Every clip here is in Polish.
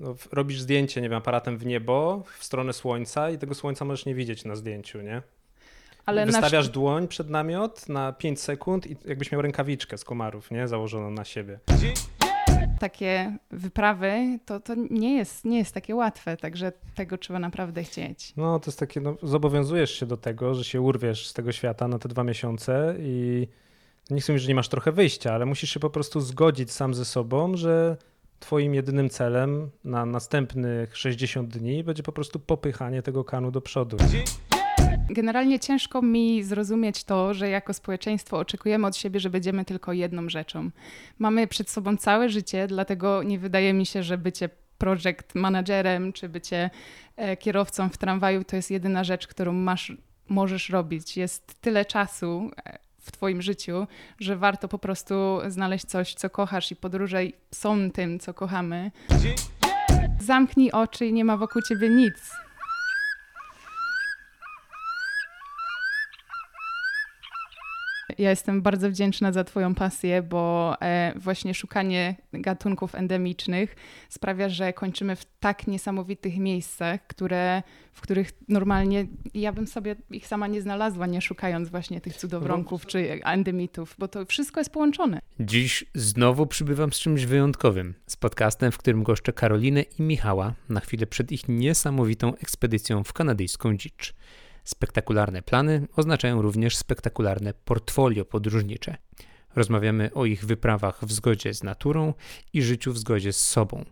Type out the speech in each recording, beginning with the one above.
no, robisz zdjęcie, nie wiem, aparatem w niebo, w stronę słońca i tego słońca możesz nie widzieć na zdjęciu, nie? Ale Wystawiasz nasz... dłoń przed namiot na 5 sekund i jakbyś miał rękawiczkę z komarów, nie? Założoną na siebie. Takie wyprawy to, to nie, jest, nie jest takie łatwe, także tego trzeba naprawdę chcieć. No to jest takie, no, zobowiązujesz się do tego, że się urwiesz z tego świata na te dwa miesiące i nie chcę mówić, że nie masz trochę wyjścia, ale musisz się po prostu zgodzić sam ze sobą, że Twoim jedynym celem na następnych 60 dni będzie po prostu popychanie tego kanu do przodu. Generalnie ciężko mi zrozumieć to, że jako społeczeństwo oczekujemy od siebie, że będziemy tylko jedną rzeczą. Mamy przed sobą całe życie, dlatego nie wydaje mi się, że bycie project managerem czy bycie e, kierowcą w tramwaju to jest jedyna rzecz, którą masz, możesz robić. Jest tyle czasu e, w Twoim życiu, że warto po prostu znaleźć coś, co kochasz i podróże są tym, co kochamy. Zamknij oczy i nie ma wokół Ciebie nic. Ja jestem bardzo wdzięczna za Twoją pasję, bo e, właśnie szukanie gatunków endemicznych sprawia, że kończymy w tak niesamowitych miejscach, które, w których normalnie ja bym sobie ich sama nie znalazła, nie szukając właśnie tych cudowronków czy endemitów, bo to wszystko jest połączone. Dziś znowu przybywam z czymś wyjątkowym, z podcastem, w którym goszczę Karolinę i Michała na chwilę przed ich niesamowitą ekspedycją w kanadyjską dzicz. Spektakularne plany oznaczają również spektakularne portfolio podróżnicze. Rozmawiamy o ich wyprawach w zgodzie z naturą i życiu w zgodzie z sobą.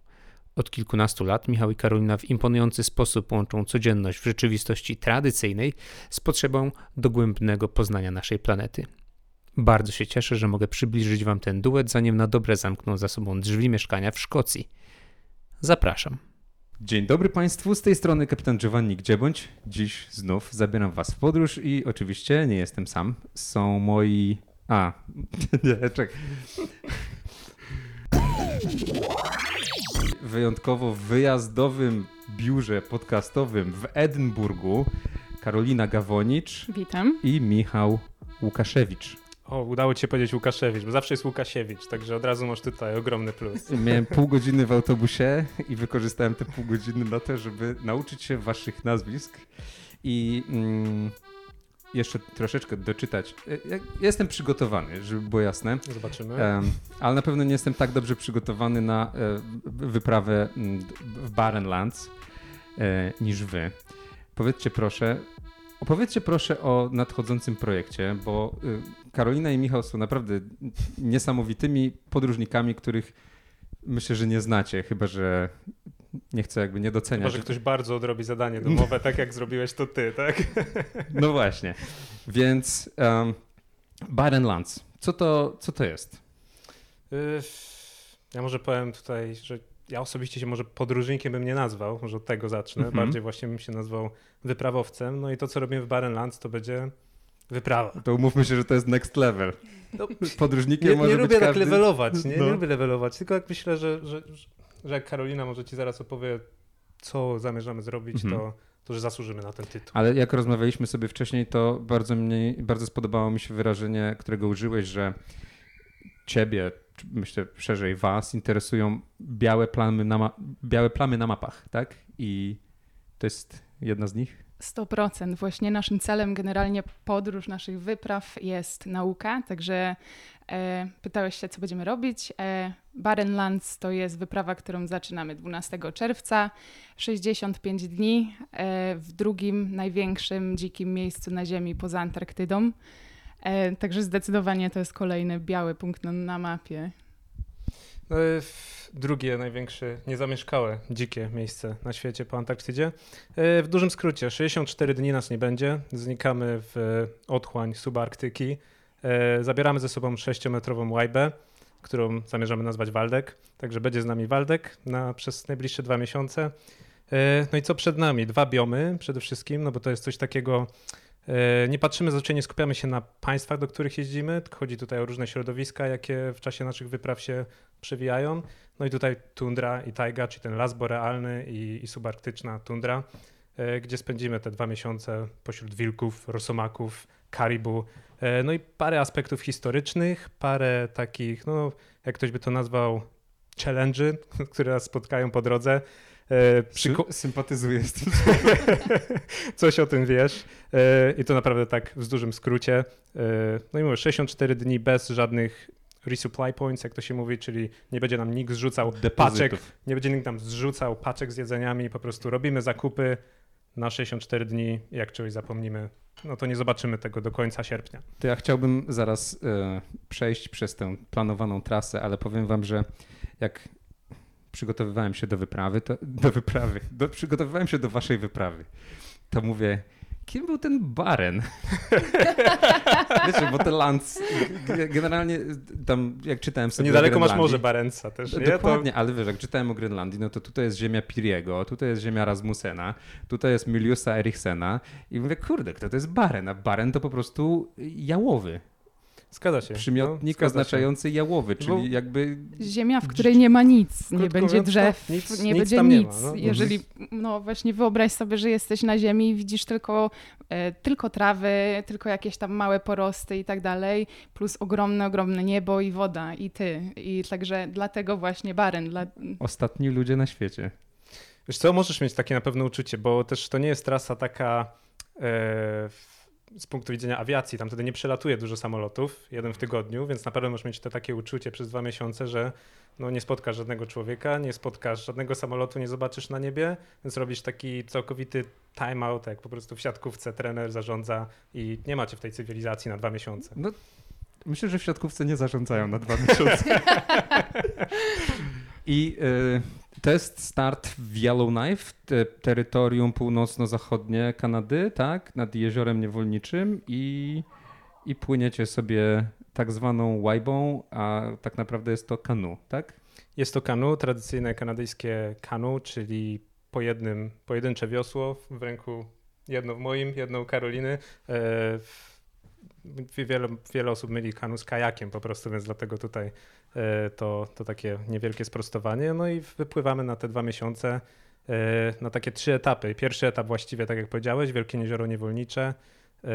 Od kilkunastu lat Michał i Karolina w imponujący sposób łączą codzienność w rzeczywistości tradycyjnej z potrzebą dogłębnego poznania naszej planety. Bardzo się cieszę, że mogę przybliżyć Wam ten duet, zanim na dobre zamkną za sobą drzwi mieszkania w Szkocji. Zapraszam. Dzień dobry Państwu, z tej strony kapitan Giovanni Gdziebądź. Dziś znów zabieram Was w podróż i oczywiście nie jestem sam. Są moi... A, nie, czekaj. Wyjątkowo w wyjazdowym biurze podcastowym w Edynburgu Karolina Gawonicz. Witam. I Michał Łukaszewicz. O, udało ci się powiedzieć Łukaszewicz, bo zawsze jest Łukasiewicz, także od razu masz tutaj ogromny plus. Miałem pół godziny w autobusie i wykorzystałem te pół godziny na to, żeby nauczyć się waszych nazwisk i mm, jeszcze troszeczkę doczytać. Ja, ja jestem przygotowany, żeby było jasne. Zobaczymy. Ale na pewno nie jestem tak dobrze przygotowany na e, wyprawę w Barrenlands e, niż wy. Powiedzcie proszę, Opowiedzcie proszę o nadchodzącym projekcie, bo y, Karolina i Michał są naprawdę niesamowitymi podróżnikami, których myślę, że nie znacie, chyba że nie chcę jakby nie doceniać. Chyba, że ktoś bardzo odrobi zadanie domowe, tak jak zrobiłeś to ty, tak? No właśnie. Więc um, Barenlands, co to, co to jest? Y, ja może powiem tutaj, że ja osobiście się może podróżnikiem bym nie nazwał, może od tego zacznę. Mm -hmm. Bardziej właśnie bym się nazwał wyprawowcem. No i to, co robimy w Barenlands, to będzie wyprawa. To umówmy się, że to jest next level. No, Podróżnikiem nie, może nie być lubię tak każdy... tak levelować, nie? No. nie lubię levelować, tylko jak myślę, że, że, że jak Karolina może ci zaraz opowie, co zamierzamy zrobić, mm -hmm. to, to że zasłużymy na ten tytuł. Ale jak rozmawialiśmy sobie wcześniej, to bardzo, mnie, bardzo spodobało mi się wyrażenie, którego użyłeś, że ciebie, myślę szerzej was, interesują białe plamy na, białe plamy na mapach, tak? I to jest jedna z nich? 100%. Właśnie naszym celem generalnie podróż naszych wypraw jest nauka, także e, pytałeś się, co będziemy robić. E, Barrenlands to jest wyprawa, którą zaczynamy 12 czerwca, 65 dni e, w drugim największym dzikim miejscu na Ziemi poza Antarktydą. E, także zdecydowanie to jest kolejny biały punkt na, na mapie. No, drugie największe niezamieszkałe, dzikie miejsce na świecie po Antarktydzie. E, w dużym skrócie, 64 dni nas nie będzie. Znikamy w otchłań subarktyki. E, zabieramy ze sobą 6-metrową łajbę, którą zamierzamy nazwać Waldek. Także będzie z nami Waldek na, przez najbliższe dwa miesiące. No i co przed nami? Dwa biomy przede wszystkim, no bo to jest coś takiego nie patrzymy zazwyczaj, nie skupiamy się na państwach, do których jeździmy, chodzi tutaj o różne środowiska, jakie w czasie naszych wypraw się przewijają. No i tutaj tundra i tajga, czyli ten las borealny i, i subarktyczna tundra, e, gdzie spędzimy te dwa miesiące pośród wilków, rosomaków, karibu. E, no i parę aspektów historycznych, parę takich, no jak ktoś by to nazwał, challenge, które nas spotkają po drodze. E, przyko- Sympatyzuję z tym. Coś o tym wiesz. E, I to naprawdę tak w dużym skrócie. E, no i mówię, 64 dni bez żadnych resupply points, jak to się mówi, czyli nie będzie nam nikt zrzucał paczek, nie będzie nikt nam zrzucał paczek z jedzeniami, po prostu robimy zakupy na 64 dni, jak czegoś zapomnimy, no to nie zobaczymy tego do końca sierpnia. To ja chciałbym zaraz e, przejść przez tę planowaną trasę, ale powiem wam, że jak przygotowywałem się do wyprawy, to, do wyprawy, do, przygotowywałem się do waszej wyprawy, to mówię, kim był ten Baren? Wiecie, bo te Lands, generalnie tam jak czytałem sobie Niedaleko masz Morze Barenca też, nie? Dokładnie, to... ale wiesz, jak czytałem o Grenlandii, no to tutaj jest ziemia Piriego, tutaj jest ziemia Rasmusena, tutaj jest Miliusa Eriksena i mówię, kurde, kto to jest Baren? A Baren to po prostu jałowy. Zgadza się. Przymiotnik no, oznaczający jałowy, czyli Bo jakby... Ziemia, w której nie ma nic, nie będzie drzew, nic, nie nic będzie nic. Nie ma, no. Jeżeli, no właśnie wyobraź sobie, że jesteś na ziemi i widzisz tylko, e, tylko trawy, tylko jakieś tam małe porosty i tak dalej, plus ogromne, ogromne niebo i woda i ty. I także dlatego właśnie Baren. Dla... Ostatni ludzie na świecie. Wiesz co, możesz mieć takie na pewno uczucie, bo też to nie jest trasa taka... E, z punktu widzenia awiacji, tam wtedy nie przelatuje dużo samolotów, jeden w tygodniu, więc na pewno możesz mieć to takie uczucie przez dwa miesiące, że no nie spotkasz żadnego człowieka, nie spotkasz żadnego samolotu, nie zobaczysz na niebie, więc robisz taki całkowity timeout, jak po prostu w siatkówce trener zarządza i nie macie w tej cywilizacji na dwa miesiące. No, myślę, że w siatkówce nie zarządzają na dwa miesiące. I y, to jest start w Yellowknife, te, terytorium północno-zachodnie Kanady, tak, nad jeziorem niewolniczym i, i płyniecie sobie tak zwaną łajbą, a tak naprawdę jest to kanu, tak? Jest to kanu, tradycyjne kanadyjskie kanu, czyli po jednym, pojedyncze wiosło w ręku, jedno w moim, jedno u Karoliny. E, wiele, wiele osób myli kanu z kajakiem po prostu, więc dlatego tutaj to, to takie niewielkie sprostowanie. No i wypływamy na te dwa miesiące e, na takie trzy etapy. Pierwszy etap właściwie, tak jak powiedziałeś, Wielkie Jezioro Niewolnicze, e,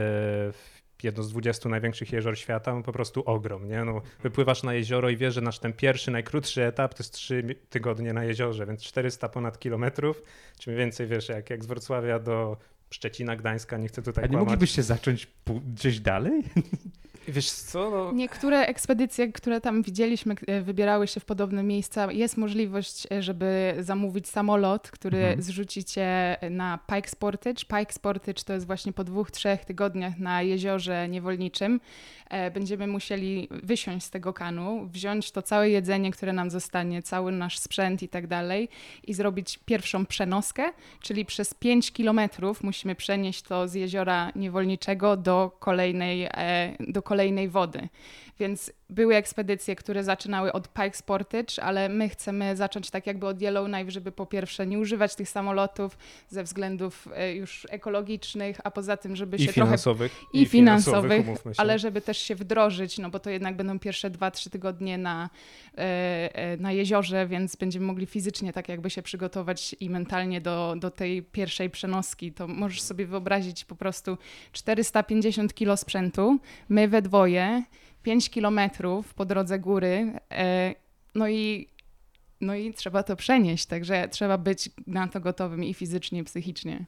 jedno z 20 największych jezior świata, no po prostu ogrom, nie? No, wypływasz na jezioro i wiesz, że nasz ten pierwszy, najkrótszy etap to jest 3 tygodnie na jeziorze, więc 400 ponad kilometrów, czy mniej więcej, wiesz, jak, jak z Wrocławia do Szczecina, Gdańska, nie chcę tutaj A nie kłamać. moglibyście zacząć gdzieś dalej? Wiesz co? No... Niektóre ekspedycje, które tam widzieliśmy, e, wybierały się w podobne miejsca. Jest możliwość, e, żeby zamówić samolot, który mhm. zrzuci cię na Pike's Portage. Pike's Portage to jest właśnie po dwóch, trzech tygodniach na jeziorze niewolniczym. E, będziemy musieli wysiąść z tego kanu, wziąć to całe jedzenie, które nam zostanie, cały nasz sprzęt i tak dalej i zrobić pierwszą przenoskę, czyli przez 5 kilometrów musimy przenieść to z jeziora niewolniczego do kolejnej, do kolejnej wody. Więc były ekspedycje, które zaczynały od Pike's Portage, ale my chcemy zacząć tak jakby od Yellowknife, żeby po pierwsze nie używać tych samolotów ze względów e, już ekologicznych, a poza tym, żeby I się finansowych, trochę... I, i finansowych, finansowych ale żeby też się wdrożyć, no bo to jednak będą pierwsze dwa, trzy tygodnie na, e, e, na jeziorze, więc będziemy mogli fizycznie tak jakby się przygotować i mentalnie do, do tej pierwszej przenoski. To możesz sobie wyobrazić po prostu 450 kilo sprzętu, my we dwoje, 5 kilometrów po drodze góry, e, no i, no i trzeba to przenieść, także trzeba być na to gotowym i fizycznie, i psychicznie.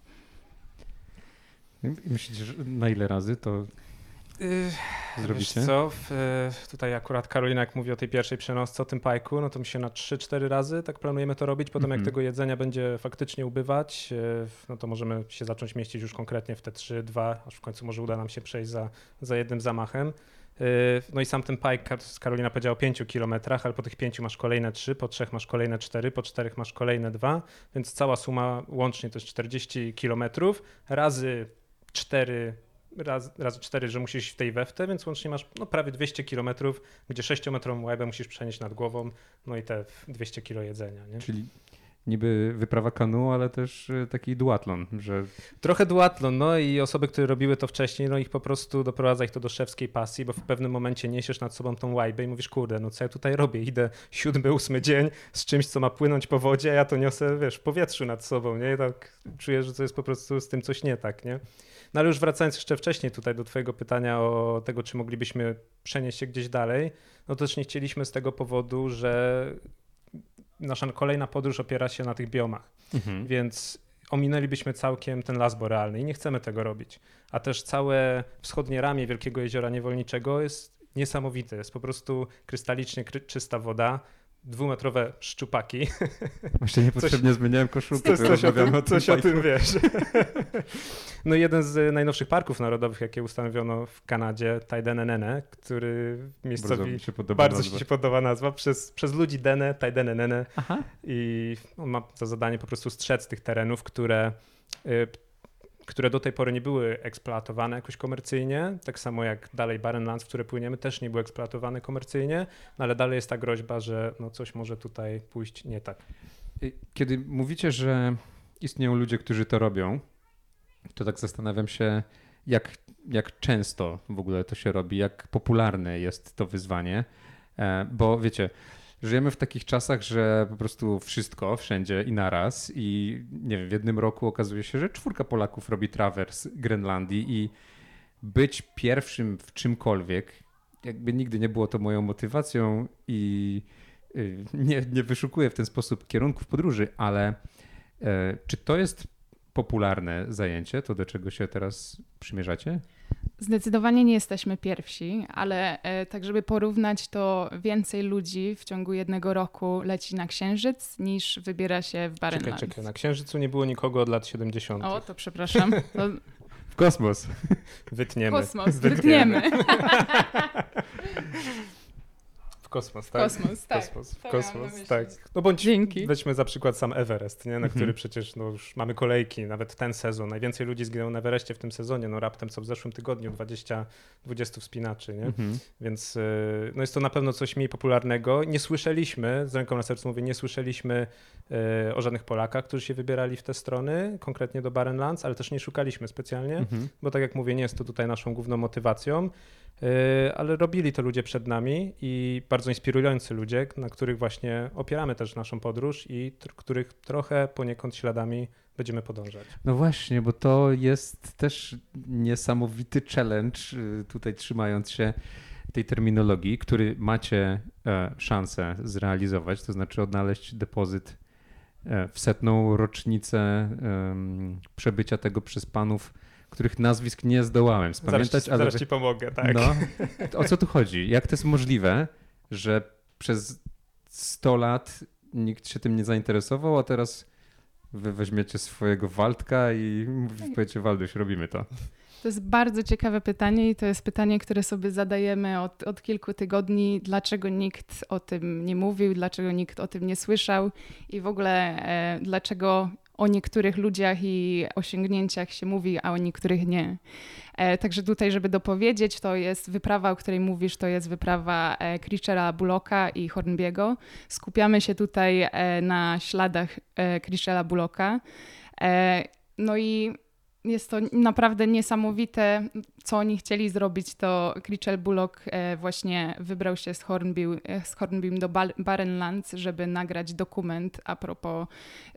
Myślisz, że na ile razy to Yy, Zrobicie? Wiesz co, w, tutaj akurat Karolina jak mówi o tej pierwszej przenosce, o tym pajku, no to my się na 3-4 razy tak planujemy to robić. Potem mm -hmm. jak mhm. tego jedzenia będzie faktycznie ubywać, yy, no to możemy się zacząć mieścić już konkretnie w te 3-2, aż w końcu może uda nam się przejść za, za jednym zamachem. Yy, no i sam ten pike, Karolina powiedziała o 5 kilometrach, ale po tych 5 masz kolejne 3, po 3 masz kolejne 4, po 4 masz kolejne 2, więc cała suma łącznie to jest 40 kilometrów razy 4 razy, razy 4, że musisz w tej weftę, więc łącznie masz no, prawie 200 kilometrów, gdzie 6-metrową łebę musisz przenieść nad głową, no i te 200 kilo jedzenia. Nie? Czyli niby wyprawa kanu, ale też e, taki duatlon, że... Trochę duatlon, no i osoby, które robiły to wcześniej, no ich po prostu doprowadza ich to do szewskiej pasji, bo w pewnym momencie niesiesz nad sobą tą łajbę i mówisz, kurde, no co ja tutaj robię? Idę siódmy, ósmy dzień z czymś, co ma płynąć po wodzie, a ja to niosę, wiesz, w powietrzu nad sobą, nie? I tak czuję, że to jest po prostu z tym coś nie tak, nie? No ale już wracając jeszcze wcześniej tutaj do twojego pytania o tego, czy moglibyśmy przenieść się gdzieś dalej, no też nie chcieliśmy z tego powodu, że nasza kolejna podróż opiera się na tych biomach, Mhm. więc ominęlibyśmy całkiem ten las borealny i nie chcemy tego robić. A też całe wschodnie ramię Wielkiego Jeziora Niewolniczego jest niesamowite. Jest po prostu krystalicznie kry- czysta woda, dwumetrowe szczupaki. Właśnie niepotrzebnie zmieniałem koszulkę. Coś, coś, o, rozmawiamy tym, coś o tym wiesz. No jeden z najnowszych parków narodowych, jakie ustanowiono w Kanadzie, Taidenenene, który Bardzo miejscowi mi się podoba bardzo nazwa. się podoba nazwa, przez, przez ludzi Dene, Taidenenene Aha. i on ma za zadanie po prostu strzec tych terenów, które, y, które do tej pory nie były eksploatowane jakoś komercyjnie, tak samo jak dalej Barrenlands, w które płyniemy, też nie były eksploatowane komercyjnie, no ale dalej jest ta groźba, że no coś może tutaj pójść nie tak. Kiedy mówicie, że istnieją ludzie, którzy to robią, to tak zastanawiam się, jak, jak często w ogóle to się robi, jak popularne jest to wyzwanie, E, bo wiecie, żyjemy w takich czasach, że po prostu wszystko, wszędzie i naraz i nie wiem, w jednym roku okazuje się, że czwórka Polaków robi trawers Grenlandii i być pierwszym w czymkolwiek, jakby nigdy nie było to moją motywacją i y, nie, nie wyszukuję w ten sposób kierunków podróży, ale e, czy to jest popularne zajęcie, to do czego się teraz przymierzacie? Zdecydowanie nie jesteśmy pierwsi, ale e, tak, żeby porównać, to więcej ludzi w ciągu jednego roku leci na Księżyc niż wybiera się w Czekaj, Barrenlands. czekaj, na Księżycu nie było nikogo od lat 70. O, to przepraszam. To W kosmos. Wytniemy. kosmos, wytniemy. W kosmos, tak? kosmos, tak. Kosmos, To kosmos, tak. No bądź Dzięki. weźmy za przykład sam Everest, nie? na Mhm. który przecież no, już mamy kolejki, nawet ten sezon. Najwięcej ludzi zginęło na Everestie w tym sezonie, no raptem co w zeszłym tygodniu, 20, 20 wspinaczy, nie? Mhm. Więc y, no jest to na pewno coś mniej popularnego. Nie słyszeliśmy, z ręką na sercu mówię, nie słyszeliśmy y, o żadnych Polakach, którzy się wybierali w te strony, konkretnie do Barrenlands, ale też nie szukaliśmy specjalnie Mhm. bo tak jak mówię, nie jest to tutaj naszą główną motywacją, ale robili to ludzie przed nami i bardzo inspirujący ludzie, na których właśnie opieramy też naszą podróż i których trochę poniekąd śladami będziemy podążać. No właśnie, bo to jest też niesamowity challenge, y, tutaj trzymając się tej terminologii, który macie e, szansę zrealizować, to znaczy odnaleźć depozyt e, w setną rocznicę przebycia tego przez panów, których nazwisk nie zdołałem spamiętać, zaraz, ci- ale zaraz ci pomogę, tak. No, o co tu chodzi? Jak to jest możliwe, że przez 100 lat nikt się tym nie zainteresował, a teraz wy weźmiecie swojego Waldka i mówi- powiecie, Walduś, robimy to. To jest bardzo ciekawe pytanie i to jest pytanie, które sobie zadajemy od, od kilku tygodni. Dlaczego nikt o tym nie mówił, dlaczego nikt o tym nie słyszał i w ogóle e, dlaczego o niektórych ludziach i osiągnięciach się mówi, a o niektórych nie. E, także tutaj, żeby dopowiedzieć, to jest wyprawa, o której mówisz, to jest wyprawa e, Chrishela Bullocka i Hornbiego. Skupiamy się tutaj e, na śladach e, Chrishela Bullocka. E, no i jest to naprawdę niesamowite, co oni chcieli zrobić. To Chrishell Bullock e, właśnie wybrał się z Hornbill, e, z Hornbill do Barrenlands, żeby nagrać dokument a propos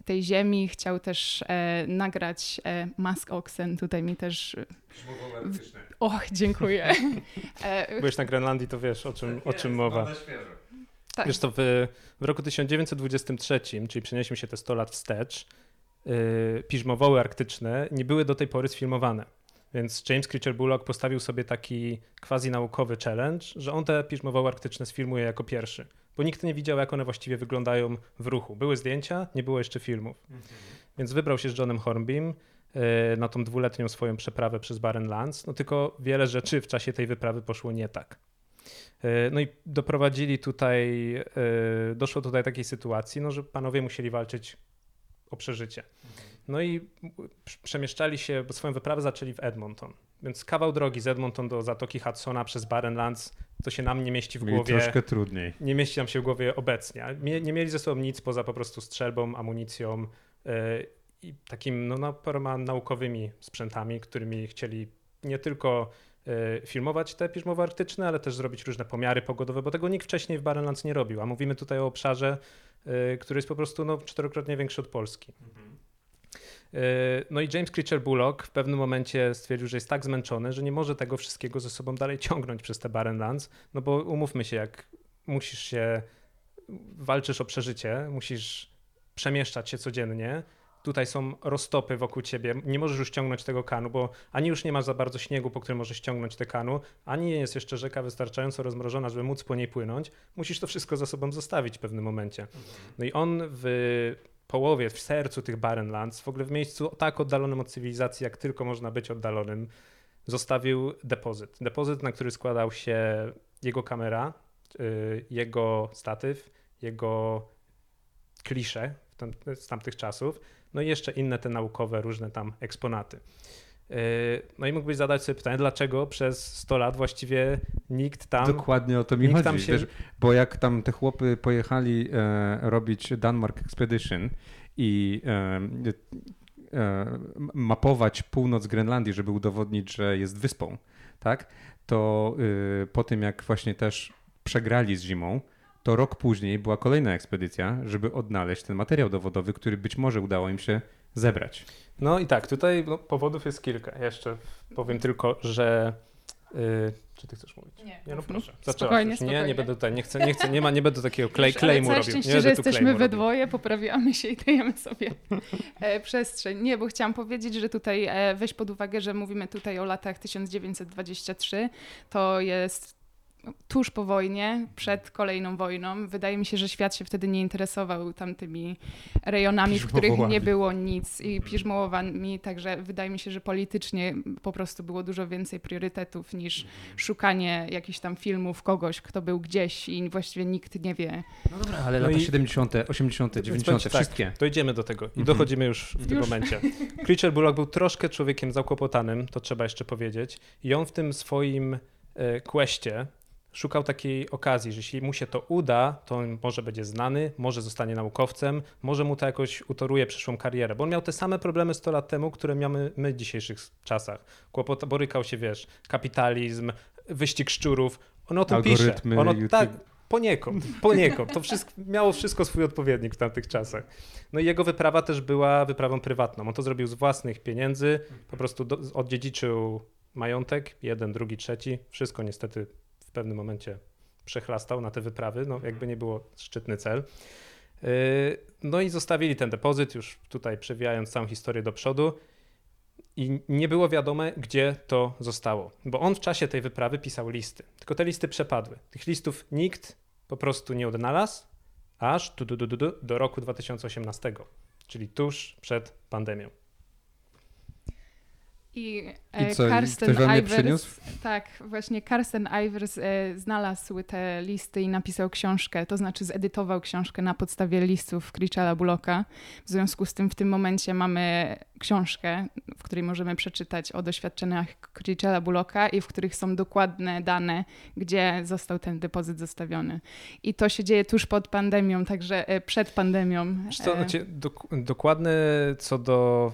tej ziemi. Chciał też e, nagrać e, Mask Oxen. Tutaj mi też... Och, dziękuję. Byłeś na Grenlandii, to wiesz o czym, o czym mowa. tak. Wiesz to w, w roku 1923, czyli przenieśmy się te 100 lat wstecz, piżmowoły arktyczne nie były do tej pory sfilmowane. Więc James Critcher Bullock postawił sobie taki quasi-naukowy challenge, że on te piżmowoły arktyczne sfilmuje jako pierwszy. Bo nikt nie widział, jak one właściwie wyglądają w ruchu. Były zdjęcia, nie było jeszcze filmów. Więc wybrał się z Johnem Hornbym yy, na tą dwuletnią swoją przeprawę przez Barrenlands. No tylko wiele rzeczy w czasie tej wyprawy poszło nie tak. Yy, No i doprowadzili tutaj, doszło tutaj do takiej sytuacji, no, że panowie musieli walczyć o przeżycie. No i przemieszczali się, bo swoją wyprawę zaczęli w Edmonton. Więc kawał drogi z Edmonton do Zatoki Hudsona przez Barrenlands, to się nam nie mieści w Mieli głowie. troszkę trudniej. Nie mieści nam się w głowie obecnie. Mie- Nie mieli ze sobą nic poza po prostu strzelbą, amunicją yy, i takim no, no, paroma naukowymi sprzętami, którymi chcieli nie tylko filmować te piżmowy arktyczne, ale też zrobić różne pomiary pogodowe, bo tego nikt wcześniej w Barrenlands nie robił. A mówimy tutaj o obszarze, yy, który jest po prostu no, czterokrotnie większy od Polski. Yy, No i James Critcher Bullock w pewnym momencie stwierdził, że jest tak zmęczony, że nie może tego wszystkiego ze sobą dalej ciągnąć przez te Barrenlands, no bo umówmy się, jak musisz się walczysz o przeżycie, musisz przemieszczać się codziennie. Tutaj są roztopy wokół ciebie, nie możesz już ściągnąć tego kanu, bo ani już nie masz za bardzo śniegu, po którym możesz ściągnąć te kanu, ani nie jest jeszcze rzeka wystarczająco rozmrożona, żeby móc po niej płynąć. Musisz to wszystko za sobą zostawić w pewnym momencie. No i on w połowie, w sercu tych Barrenlands, w ogóle w miejscu tak oddalonym od cywilizacji, jak tylko można być oddalonym, zostawił depozyt. Depozyt, na który składał się jego kamera, y, jego statyw, jego klisze z tamtych czasów, no i jeszcze inne te naukowe, różne tam eksponaty. Y, no i mógłbyś zadać sobie pytanie, dlaczego przez 100 lat właściwie nikt tam. Dokładnie o to mi chodzi. Się... Wiesz, bo jak tam te chłopy pojechali e, robić Denmark Expedition i e, e, mapować północ Grenlandii, żeby udowodnić, że jest wyspą, tak? To y, po tym, jak właśnie też przegrali z zimą, to rok później była kolejna ekspedycja, żeby odnaleźć ten materiał dowodowy, który być może udało im się zebrać. No i tak, tutaj no, powodów jest kilka. Jeszcze powiem tylko, że. Yy, czy ty chcesz mówić? Nie, nie no proszę. Spokojnie, spokojnie. Nie, nie będę tutaj, nie chcę, nie chcę, nie ma, nie będę takiego klej, klejmu robił. szczęście, nie że jesteśmy we dwoje, poprawiamy się i dajemy sobie e, przestrzeń. Nie, bo chciałam powiedzieć, że tutaj e, weź pod uwagę, że mówimy tutaj o latach 1923. To jest tuż po wojnie, przed kolejną wojną. Wydaje mi się, że świat się wtedy nie interesował tamtymi rejonami, w których nie było nic i piżmołowami, także wydaje mi się, że politycznie po prostu było dużo więcej priorytetów niż szukanie jakichś tam filmów kogoś, kto był gdzieś i właściwie nikt nie wie. No dobra, ale no lata i... 70., 80., 90., tak, wszystkie. Dojdziemy do tego i mhm. dochodzimy już w tym już. momencie. Creature Bullock był troszkę człowiekiem zakłopotanym, to trzeba jeszcze powiedzieć i on w tym swoim e, questie szukał takiej okazji, że jeśli mu się to uda, to on może będzie znany, może zostanie naukowcem, może mu to jakoś utoruje przyszłą karierę, bo on miał te same problemy 100 lat temu, które mamy my w dzisiejszych czasach. Kłopot, borykał się, wiesz, kapitalizm, wyścig szczurów, on o tym Algorytmy, pisze. Ono, tak, poniekąd, poniekąd. To wszystko, miało wszystko swój odpowiednik w tamtych czasach. No i jego wyprawa też była wyprawą prywatną. On to zrobił z własnych pieniędzy, po prostu do, odziedziczył majątek, jeden, drugi, trzeci, wszystko niestety pewnym momencie przechlastał na te wyprawy, no jakby nie było szczytny cel. Yy, no i zostawili ten depozyt, już tutaj przewijając całą historię do przodu. I nie było wiadome, gdzie to zostało, bo on w czasie tej wyprawy pisał listy. Tylko te listy przepadły. Tych listów nikt po prostu nie odnalazł, aż do roku 2018, czyli tuż przed pandemią. I, I e, co, Karsten Ivers, tak, właśnie Karsten Ivers e, znalazł te listy i napisał książkę, to znaczy zedytował książkę na podstawie listów Critchella Bullocka. W związku z tym w tym momencie mamy książkę, w której możemy przeczytać o doświadczeniach Critchella Bullocka i w których są dokładne dane, gdzie został ten depozyt zostawiony. I to się dzieje tuż pod pandemią, także e, przed pandemią. Wiesz co, znaczy, dok dokładne co do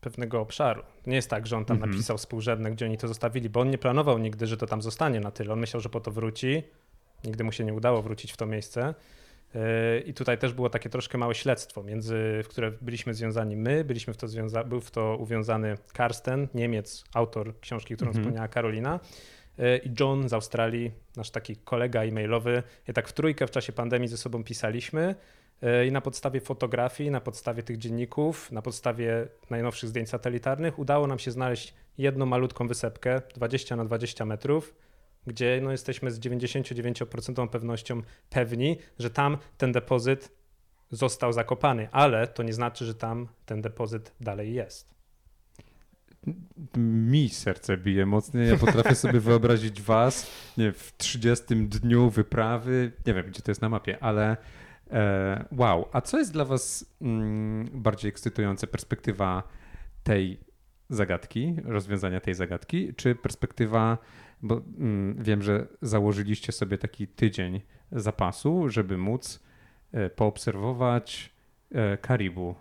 pewnego obszaru. Nie jest tak, że on tam -hmm. napisał współrzędne, gdzie oni to zostawili, bo on nie planował nigdy, że to tam zostanie na tyle. On myślał, że po to wróci. Nigdy mu się nie udało wrócić w to miejsce. Yy, I tutaj też było takie troszkę małe śledztwo, między, w które byliśmy związani my, byliśmy w to związa- był w to uwiązany Karsten, Niemiec, autor książki, którą mm-hmm. wspomniała Karolina, yy, i John z Australii, nasz taki kolega e-mailowy. I tak w trójkę w czasie pandemii ze sobą pisaliśmy. E, I na podstawie fotografii, na podstawie tych dzienników, na podstawie najnowszych zdjęć satelitarnych udało nam się znaleźć jedną malutką wysepkę 20 na 20 metrów, gdzie no, jesteśmy z 99% pewnością pewni, że tam ten depozyt został zakopany, ale to nie znaczy, że tam ten depozyt dalej jest. Mi serce bije mocniej. Ja potrafię sobie wyobrazić was nie, w 30 dniu wyprawy. Nie wiem, gdzie to jest na mapie, ale wow, a co jest dla Was mm, bardziej ekscytujące? Perspektywa tej zagadki, rozwiązania tej zagadki, czy perspektywa, bo mm, wiem, że założyliście sobie taki tydzień zapasu, żeby móc e, poobserwować e, Karibu.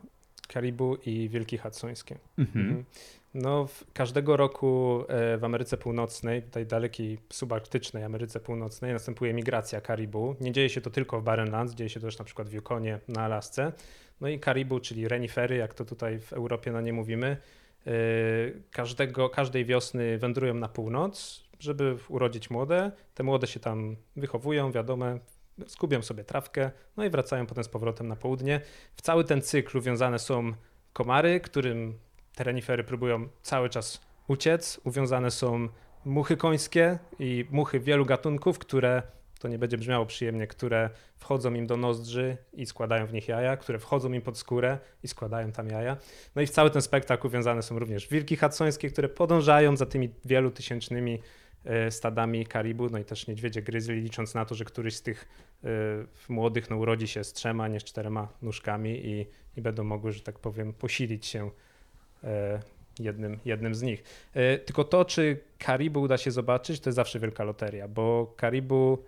Karibu i Wielki Hudsońskie. Mhm. No, każdego roku e, w Ameryce Północnej, tej dalekiej subarktycznej Ameryce Północnej, następuje migracja karibu. Nie dzieje się to tylko w Barrenlands, dzieje się to też na przykład w Yukonie, na Alasce. No i karibu, czyli renifery, jak to tutaj w Europie na nie mówimy, e, każdego, każdej wiosny wędrują na północ, żeby urodzić młode. Te młode się tam wychowują, wiadomo, skubią sobie trawkę, no i wracają potem z powrotem na południe. W cały ten cykl uwiązane są komary, którym te renifery próbują cały czas uciec. Uwiązane są muchy końskie i muchy wielu gatunków, które to nie będzie brzmiało przyjemnie, które wchodzą im do nozdrzy i składają w nich jaja, które wchodzą im pod skórę i składają tam jaja. No i w cały ten spektakl uwiązane są również wilki hudsońskie, które podążają za tymi wielu tysięcznymi e, stadami karibu, no i też niedźwiedzie gryzli, licząc na to, że któryś z tych y, młodych no, urodzi się z trzema, nie z czterema nóżkami i, i będą mogły, że tak powiem, posilić się jednym, jednym z nich. Y, tylko to, czy karibu uda się zobaczyć, to jest zawsze wielka loteria, bo karibu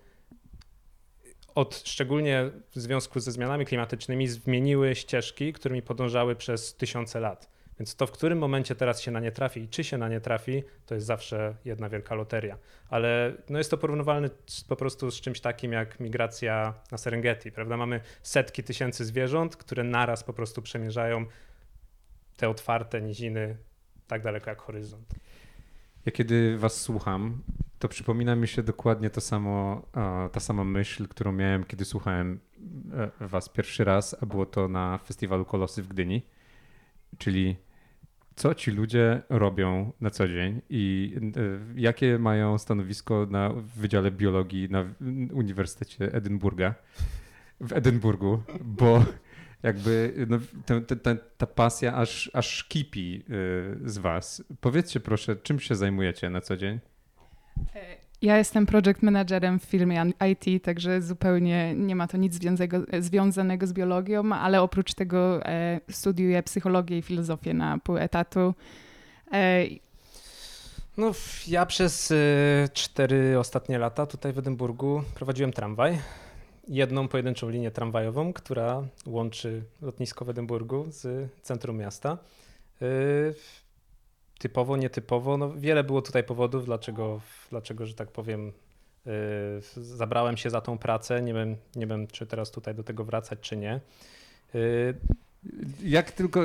od szczególnie w związku ze zmianami klimatycznymi zmieniły ścieżki, którymi podążały przez tysiące lat. Więc to, w którym momencie teraz się na nie trafi i czy się na nie trafi, to jest zawsze jedna wielka loteria. Ale no jest to porównywalne po prostu z czymś takim jak migracja na Serengeti, prawda? Mamy setki tysięcy zwierząt, które naraz po prostu przemierzają te otwarte niziny tak daleko jak horyzont. Ja kiedy was słucham, to przypomina mi się dokładnie to samo, ta sama myśl, którą miałem, kiedy słuchałem e, was pierwszy raz, a było to na festiwalu Kolosy w Gdyni. Czyli co ci ludzie robią na co dzień i e, jakie mają stanowisko na Wydziale Biologii na Uniwersytecie Edynburga, w Edynburgu, bo jakby no, ta, ta, ta, pasja aż, aż kipi e, z was. Powiedzcie proszę, czym się zajmujecie na co dzień? Ja jestem project managerem w firmie IT, także zupełnie nie ma to nic związanego, związanego z biologią, ale oprócz tego e, studiuję psychologię i filozofię na pół etatu. E, no, ja przez e, cztery ostatnie lata tutaj w Edynburgu prowadziłem tramwaj. Jedną pojedynczą linię tramwajową, która łączy lotnisko w Edynburgu z centrum miasta. E, typowo, nietypowo. No, wiele było tutaj powodów, dlaczego, dlaczego że tak powiem, yy, zabrałem się za tą pracę. Nie wiem, nie wiem, czy teraz tutaj do tego wracać, czy nie. Yy, jak tylko,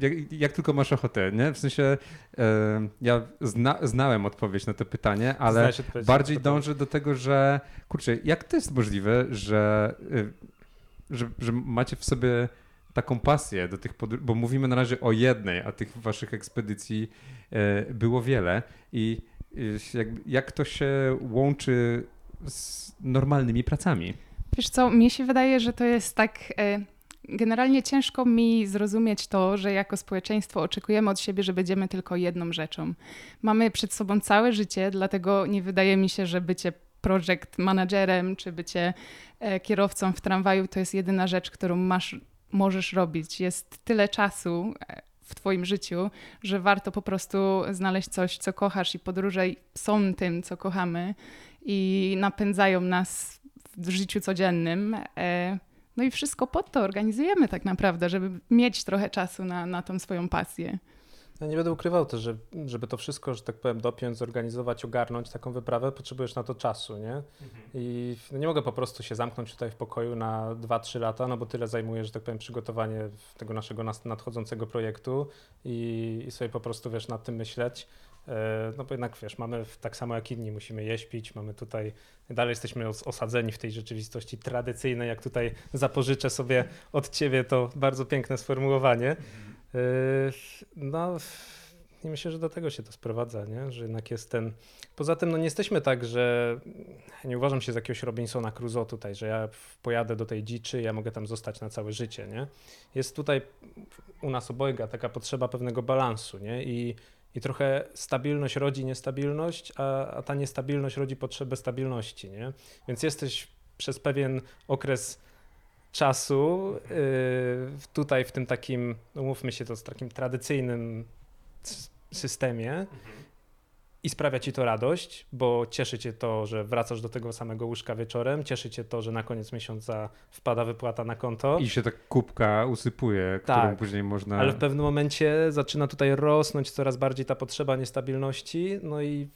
jak, jak, tylko masz ochotę, nie? W sensie yy, ja zna, znałem odpowiedź na to pytanie, ale bardziej dążę do tego, że kurczę, jak to jest możliwe, że, yy, że, że macie w sobie taką pasję do tych podróży, bo mówimy na razie o jednej, a tych waszych ekspedycji e, było wiele i e, jak, jak to się łączy z normalnymi pracami? Wiesz co, mi się wydaje, że to jest tak... E, generalnie ciężko mi zrozumieć to, że jako społeczeństwo oczekujemy od siebie, że będziemy tylko jedną rzeczą. Mamy przed sobą całe życie, dlatego nie wydaje mi się, że bycie project managerem czy bycie kierowcą w tramwaju to jest jedyna rzecz, którą masz możesz robić. Jest tyle czasu e, w Twoim życiu, że warto po prostu znaleźć coś, co kochasz, i podróże są tym, co kochamy i napędzają nas w życiu codziennym. No i wszystko pod to organizujemy tak naprawdę, żeby mieć trochę czasu na, na tą swoją pasję. Ja nie będę ukrywał też, że żeby to wszystko, że tak powiem, dopiąć, zorganizować, ogarnąć taką wyprawę, potrzebujesz na to czasu, nie? Mhm. I no nie mogę po prostu się zamknąć tutaj w pokoju na 2-3 lata, no bo tyle zajmuje, że tak powiem, przygotowanie tego naszego nadchodzącego projektu i, i sobie po prostu, wiesz, nad tym myśleć. E, no bo jednak, wiesz, mamy tak samo jak inni, musimy jeść, pić, mamy tutaj, dalej jesteśmy osadzeni w tej rzeczywistości tradycyjnej, jak tutaj zapożyczę sobie od ciebie to bardzo piękne sformułowanie. Yy, no, i myślę, że do tego się to sprowadza, nie? że jednak jest ten. Poza tym, no nie jesteśmy tak, że nie uważam się za jakiegoś Robinsona Crusoe tutaj, że ja pojadę do tej dziczy, ja mogę tam zostać na całe życie. Nie? Jest tutaj u nas obojga taka potrzeba pewnego balansu, nie? I, i trochę stabilność rodzi niestabilność, a, a ta niestabilność rodzi potrzebę stabilności. Nie? Więc jesteś przez pewien okres czasu y, tutaj w tym takim, umówmy się to, z takim tradycyjnym systemie mhm. I sprawia ci to radość, bo cieszy cię to, że wracasz do tego samego łóżka wieczorem, cieszy cię to, że na koniec miesiąca wpada wypłata na konto. I się ta kubka usypuje, którą tak, później można... ale w pewnym momencie zaczyna tutaj rosnąć coraz bardziej ta potrzeba niestabilności, no i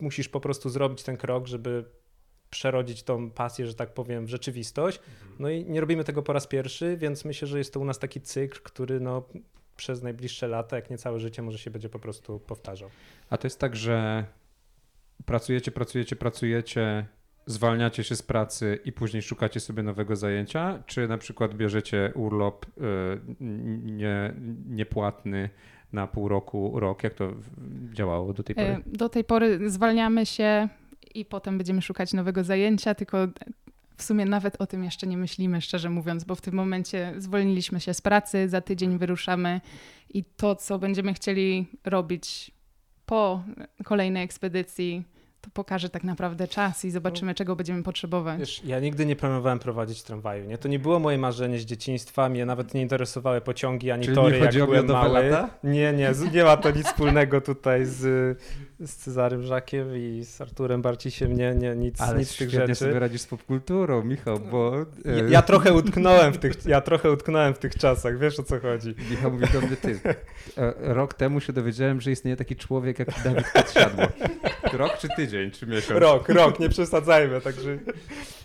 musisz po prostu zrobić ten krok, żeby przerodzić tą pasję, że tak powiem, w rzeczywistość. Mhm. No i nie robimy tego po raz pierwszy, więc myślę, że jest to u nas taki cykl, który no, przez najbliższe lata, jak nie całe życie, może się będzie po prostu powtarzał. A to jest tak, że pracujecie, pracujecie, pracujecie, zwalniacie się z pracy i później szukacie sobie nowego zajęcia, czy na przykład bierzecie urlop y, nie, niepłatny na pół roku, rok? Jak to działało do tej pory? E, do tej pory zwalniamy się i potem będziemy szukać nowego zajęcia, tylko w sumie nawet o tym jeszcze nie myślimy, szczerze mówiąc, bo w tym momencie zwolniliśmy się z pracy, za tydzień wyruszamy i to, co będziemy chcieli robić po kolejnej ekspedycji, to pokaże tak naprawdę czas i zobaczymy, czego będziemy potrzebować. Wiesz, ja nigdy nie planowałem prowadzić tramwaju, nie? To nie było moje marzenie z dzieciństwa, mnie nawet nie interesowały pociągi ani Czyli tory, nie jak o byłem mały. lata? Nie, nie, nie ma to nic wspólnego tutaj z, z Cezarym Żakiem i z Arturem Barcisiem, nie, nie, nic, Ale nic z tych rzeczy. sobie radzisz z popkulturą, Michał, bo... Ja, e, ja trochę utknąłem w tych, ja trochę utknąłem w tych czasach, wiesz o co chodzi. Michał mówi do mnie, ty, e, rok temu się dowiedziałem, że istnieje taki człowiek jak Dawid Podsiadło. Rok czy tydzień, czy miesiąc? Rok, rok, nie przesadzajmy, także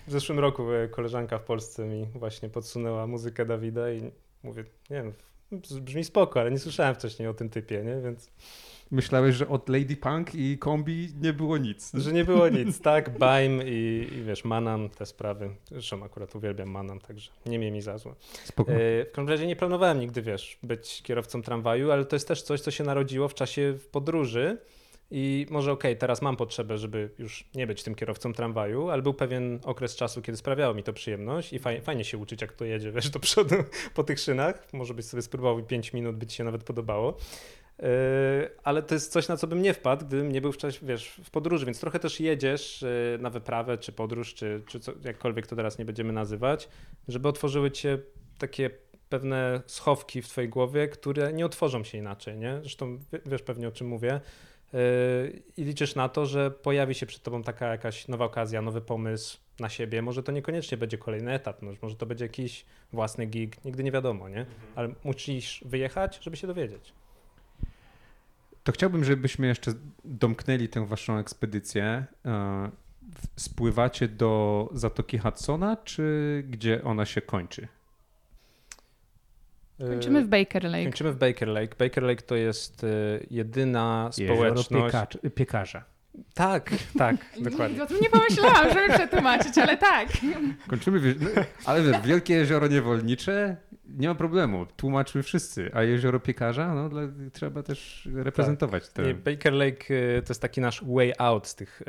w zeszłym roku koleżanka w Polsce mi właśnie podsunęła muzykę Dawida i mówię, nie wiem, brzmi spoko, ale nie słyszałem wcześniej o tym typie, nie, więc... Myślałeś, że od Lady Punk i kombi nie było nic. Że nie było nic, tak? Baim i, i wiesz, Manam, te sprawy. Zresztą akurat uwielbiam Manam, także nie miej mi za złe. Spoko. E, W każdym razie nie planowałem nigdy, wiesz, być kierowcą tramwaju, ale to jest też coś, co się narodziło w czasie podróży. I może okej, teraz mam potrzebę, żeby już nie być tym kierowcą tramwaju, ale był pewien okres czasu, kiedy sprawiało mi to przyjemność i fajnie, fajnie się uczyć, jak to jedzie, wiesz, do przodu po tych szynach. Może byś sobie spróbował i 5 minut, by ci się nawet podobało. Yy, ale to jest coś, na co bym nie wpadł, gdybym nie był w czasie, wiesz, w podróży, więc trochę też jedziesz yy, na wyprawę, czy podróż, czy, czy co, jakkolwiek to teraz nie będziemy nazywać, żeby otworzyły cię takie pewne schowki w twojej głowie, które nie otworzą się inaczej, nie? Zresztą wie- wiesz pewnie o czym mówię. Yy, I liczysz na to, że pojawi się przed tobą taka jakaś nowa okazja, nowy pomysł na siebie. Może to niekoniecznie będzie kolejny etap, no, może to będzie jakiś własny gig, nigdy nie wiadomo, nie? Ale musisz wyjechać, żeby się dowiedzieć. To chciałbym, żebyśmy jeszcze domknęli tę waszą ekspedycję. W- Spływacie do Zatoki Hudsona, czy gdzie ona się kończy? Kończymy w Baker Lake. Kończymy w Baker Lake. Baker Lake to jest yy, jedyna społeczność. piekacz- piekarza. Tak, tak, dokładnie. Nie, o tym nie pomyślałam, żeby przetłumaczyć, ale tak. Kończymy, no, ale wiesz, wielkie jezioro niewolnicze, nie ma problemu, tłumaczmy wszyscy, a jezioro piekarza, no dla, trzeba też reprezentować te... Nie, Baker Lake y, to jest taki nasz way out z tych y,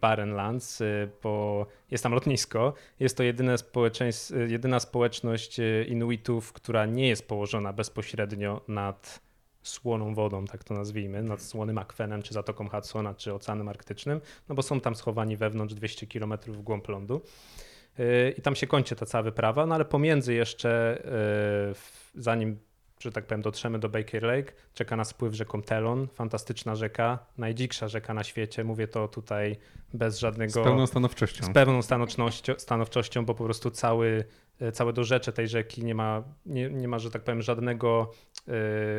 Barren Lands, y, bo jest tam lotnisko. Jest to jedyne społeczeństw, y, jedyna społeczność Inuitów, która nie jest położona bezpośrednio nad słoną wodą, tak to nazwijmy, nad słonym akwenem, czy Zatoką Hudsona, czy Oceanem Arktycznym, no bo są tam schowani wewnątrz 200 km w głąb lądu. Y, I tam się kończy ta cała wyprawa, no ale pomiędzy jeszcze, y, zanim, że tak powiem, dotrzemy do Baker Lake, czeka nas spływ rzeką Telon, fantastyczna rzeka, najdziksza rzeka na świecie, mówię to tutaj bez żadnego... Z pełną stanowczością. Z pewną stanowczością, stanowczością, bo po prostu cały, e, całe dorzecze tej rzeki nie ma, nie, nie ma że tak powiem, żadnego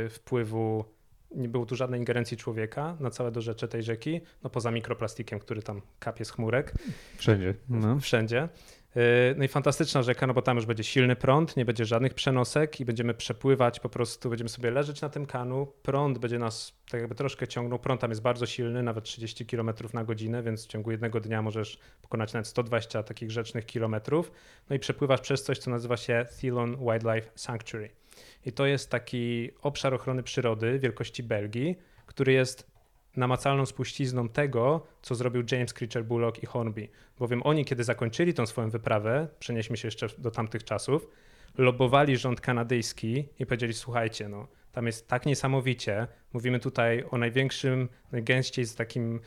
wpływu, nie było tu żadnej ingerencji człowieka na całe dorzecze tej rzeki, no poza mikroplastikiem, który tam kapie z chmurek Wszędzie. No. wszędzie. Yy, No i fantastyczna rzeka, no bo tam już będzie silny prąd, nie będzie żadnych przenosek i będziemy przepływać, po prostu będziemy sobie leżeć na tym kanu. Prąd będzie nas tak jakby troszkę ciągnął. Prąd tam jest bardzo silny, nawet 30 km na godzinę, więc w ciągu jednego dnia możesz pokonać nawet 120 takich rzecznych kilometrów. No i przepływasz przez coś, co nazywa się Thelon Wildlife Sanctuary. I to jest taki obszar ochrony przyrody wielkości Belgii, który jest namacalną spuścizną tego, co zrobił James Creature Bullock i Hornby. Bowiem oni, kiedy zakończyli tą swoją wyprawę, przenieśmy się jeszcze do tamtych czasów, lobowali rząd kanadyjski i powiedzieli, słuchajcie, no, tam jest tak niesamowicie, mówimy tutaj o największym, najgęściej z takim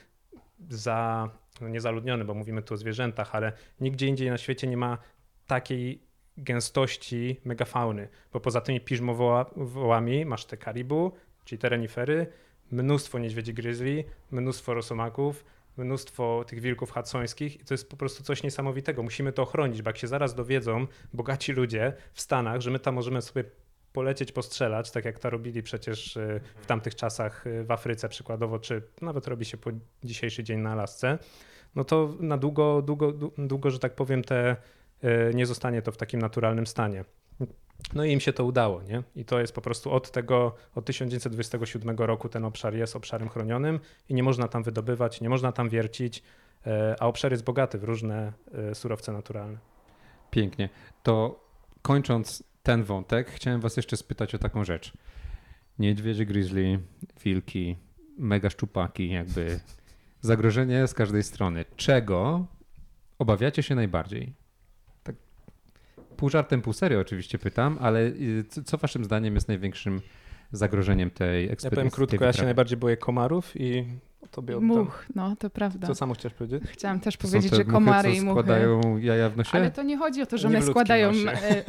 za, no niezaludniony, bo mówimy tu o zwierzętach, ale nigdzie indziej na świecie nie ma takiej gęstości megafauny, bo poza tymi piżmowołami masz te karibu, czyli te renifery, mnóstwo niedźwiedzi gryzli, mnóstwo rosomaków, mnóstwo tych wilków hudsońskich i to jest po prostu coś niesamowitego. Musimy to ochronić, bo jak się zaraz dowiedzą bogaci ludzie w Stanach, że my tam możemy sobie polecieć, postrzelać, tak jak to robili przecież y, w tamtych czasach y, w Afryce przykładowo, czy nawet robi się po dzisiejszy dzień na Alasce, no to na długo, długo, dłu- długo, że tak powiem, te, nie zostanie to w takim naturalnym stanie. No i im się to udało, nie? I to jest po prostu od tego, od 1927 roku ten obszar jest obszarem chronionym i nie można tam wydobywać, nie można tam wiercić. e, a obszar jest bogaty w różne e, surowce naturalne. Pięknie. To kończąc ten wątek, chciałem was jeszcze spytać o taką rzecz. Niedźwiedzie, grizzly, wilki, mega szczupaki, jakby zagrożenie z każdej strony. Czego obawiacie się najbardziej? Pół żartem, pół serio oczywiście pytam, ale y, co, waszym zdaniem jest największym zagrożeniem tej Ja ekspedycji? powiem krótko, ja się najbardziej boję komarów i tobie oddam. Much, no to prawda. Co samo chciałeś powiedzieć? Chciałam też powiedzieć, że muchy, komary co i muchy. składają jaja w nosie? Ale to nie chodzi o to, że one składają nosie. e,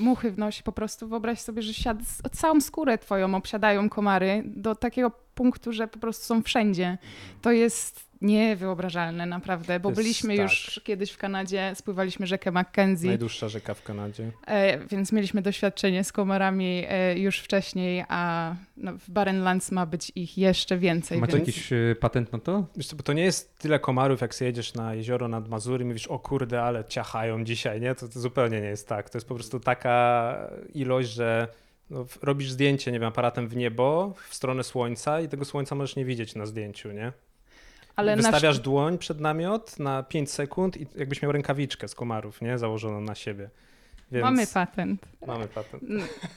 muchy w nosie. Po prostu wyobraź sobie, że siad, całą skórę twoją obsiadają komary do takiego punktu, że po prostu są wszędzie. To jest niewyobrażalne naprawdę, bo jest byliśmy tak. już kiedyś w Kanadzie, spływaliśmy rzekę Mackenzie, Najdłuższa rzeka w Kanadzie. e, więc mieliśmy doświadczenie z komarami e, już wcześniej, a no, w Barrenlands ma być ich jeszcze więcej. Macie więc... jakiś y, patent na to? Wiesz co, bo to nie jest tyle komarów, jak jedziesz na jezioro nad Mazury i mówisz, o kurde, ale ciachają dzisiaj, nie? To, to zupełnie nie jest tak. To jest po prostu taka ilość, że no, robisz zdjęcie, nie wiem, aparatem w niebo, w stronę słońca i tego słońca możesz nie widzieć na zdjęciu, nie? Ale Wystawiasz dłoń przed namiot na 5 sekund i jakbyś miał rękawiczkę z komarów, nie? Założoną na siebie. Więc Mamy patent. Mamy patent.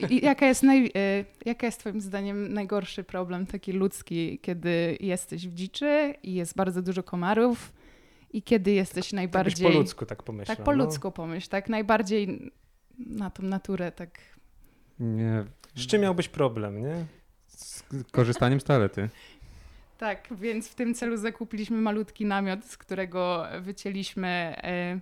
Jaka jest, naj, y, jaka jest twoim zdaniem najgorszy problem taki ludzki, kiedy jesteś w dziczy i jest bardzo dużo komarów i kiedy jesteś Tak najbardziej... po ludzku tak pomyślałem. Tak po no. ludzku pomyśl, tak najbardziej na tą naturę, tak... Nie. Z czym miałbyś problem, nie? Z korzystaniem z toalety. Tak, więc w tym celu zakupiliśmy malutki namiot, z którego wycięliśmy e,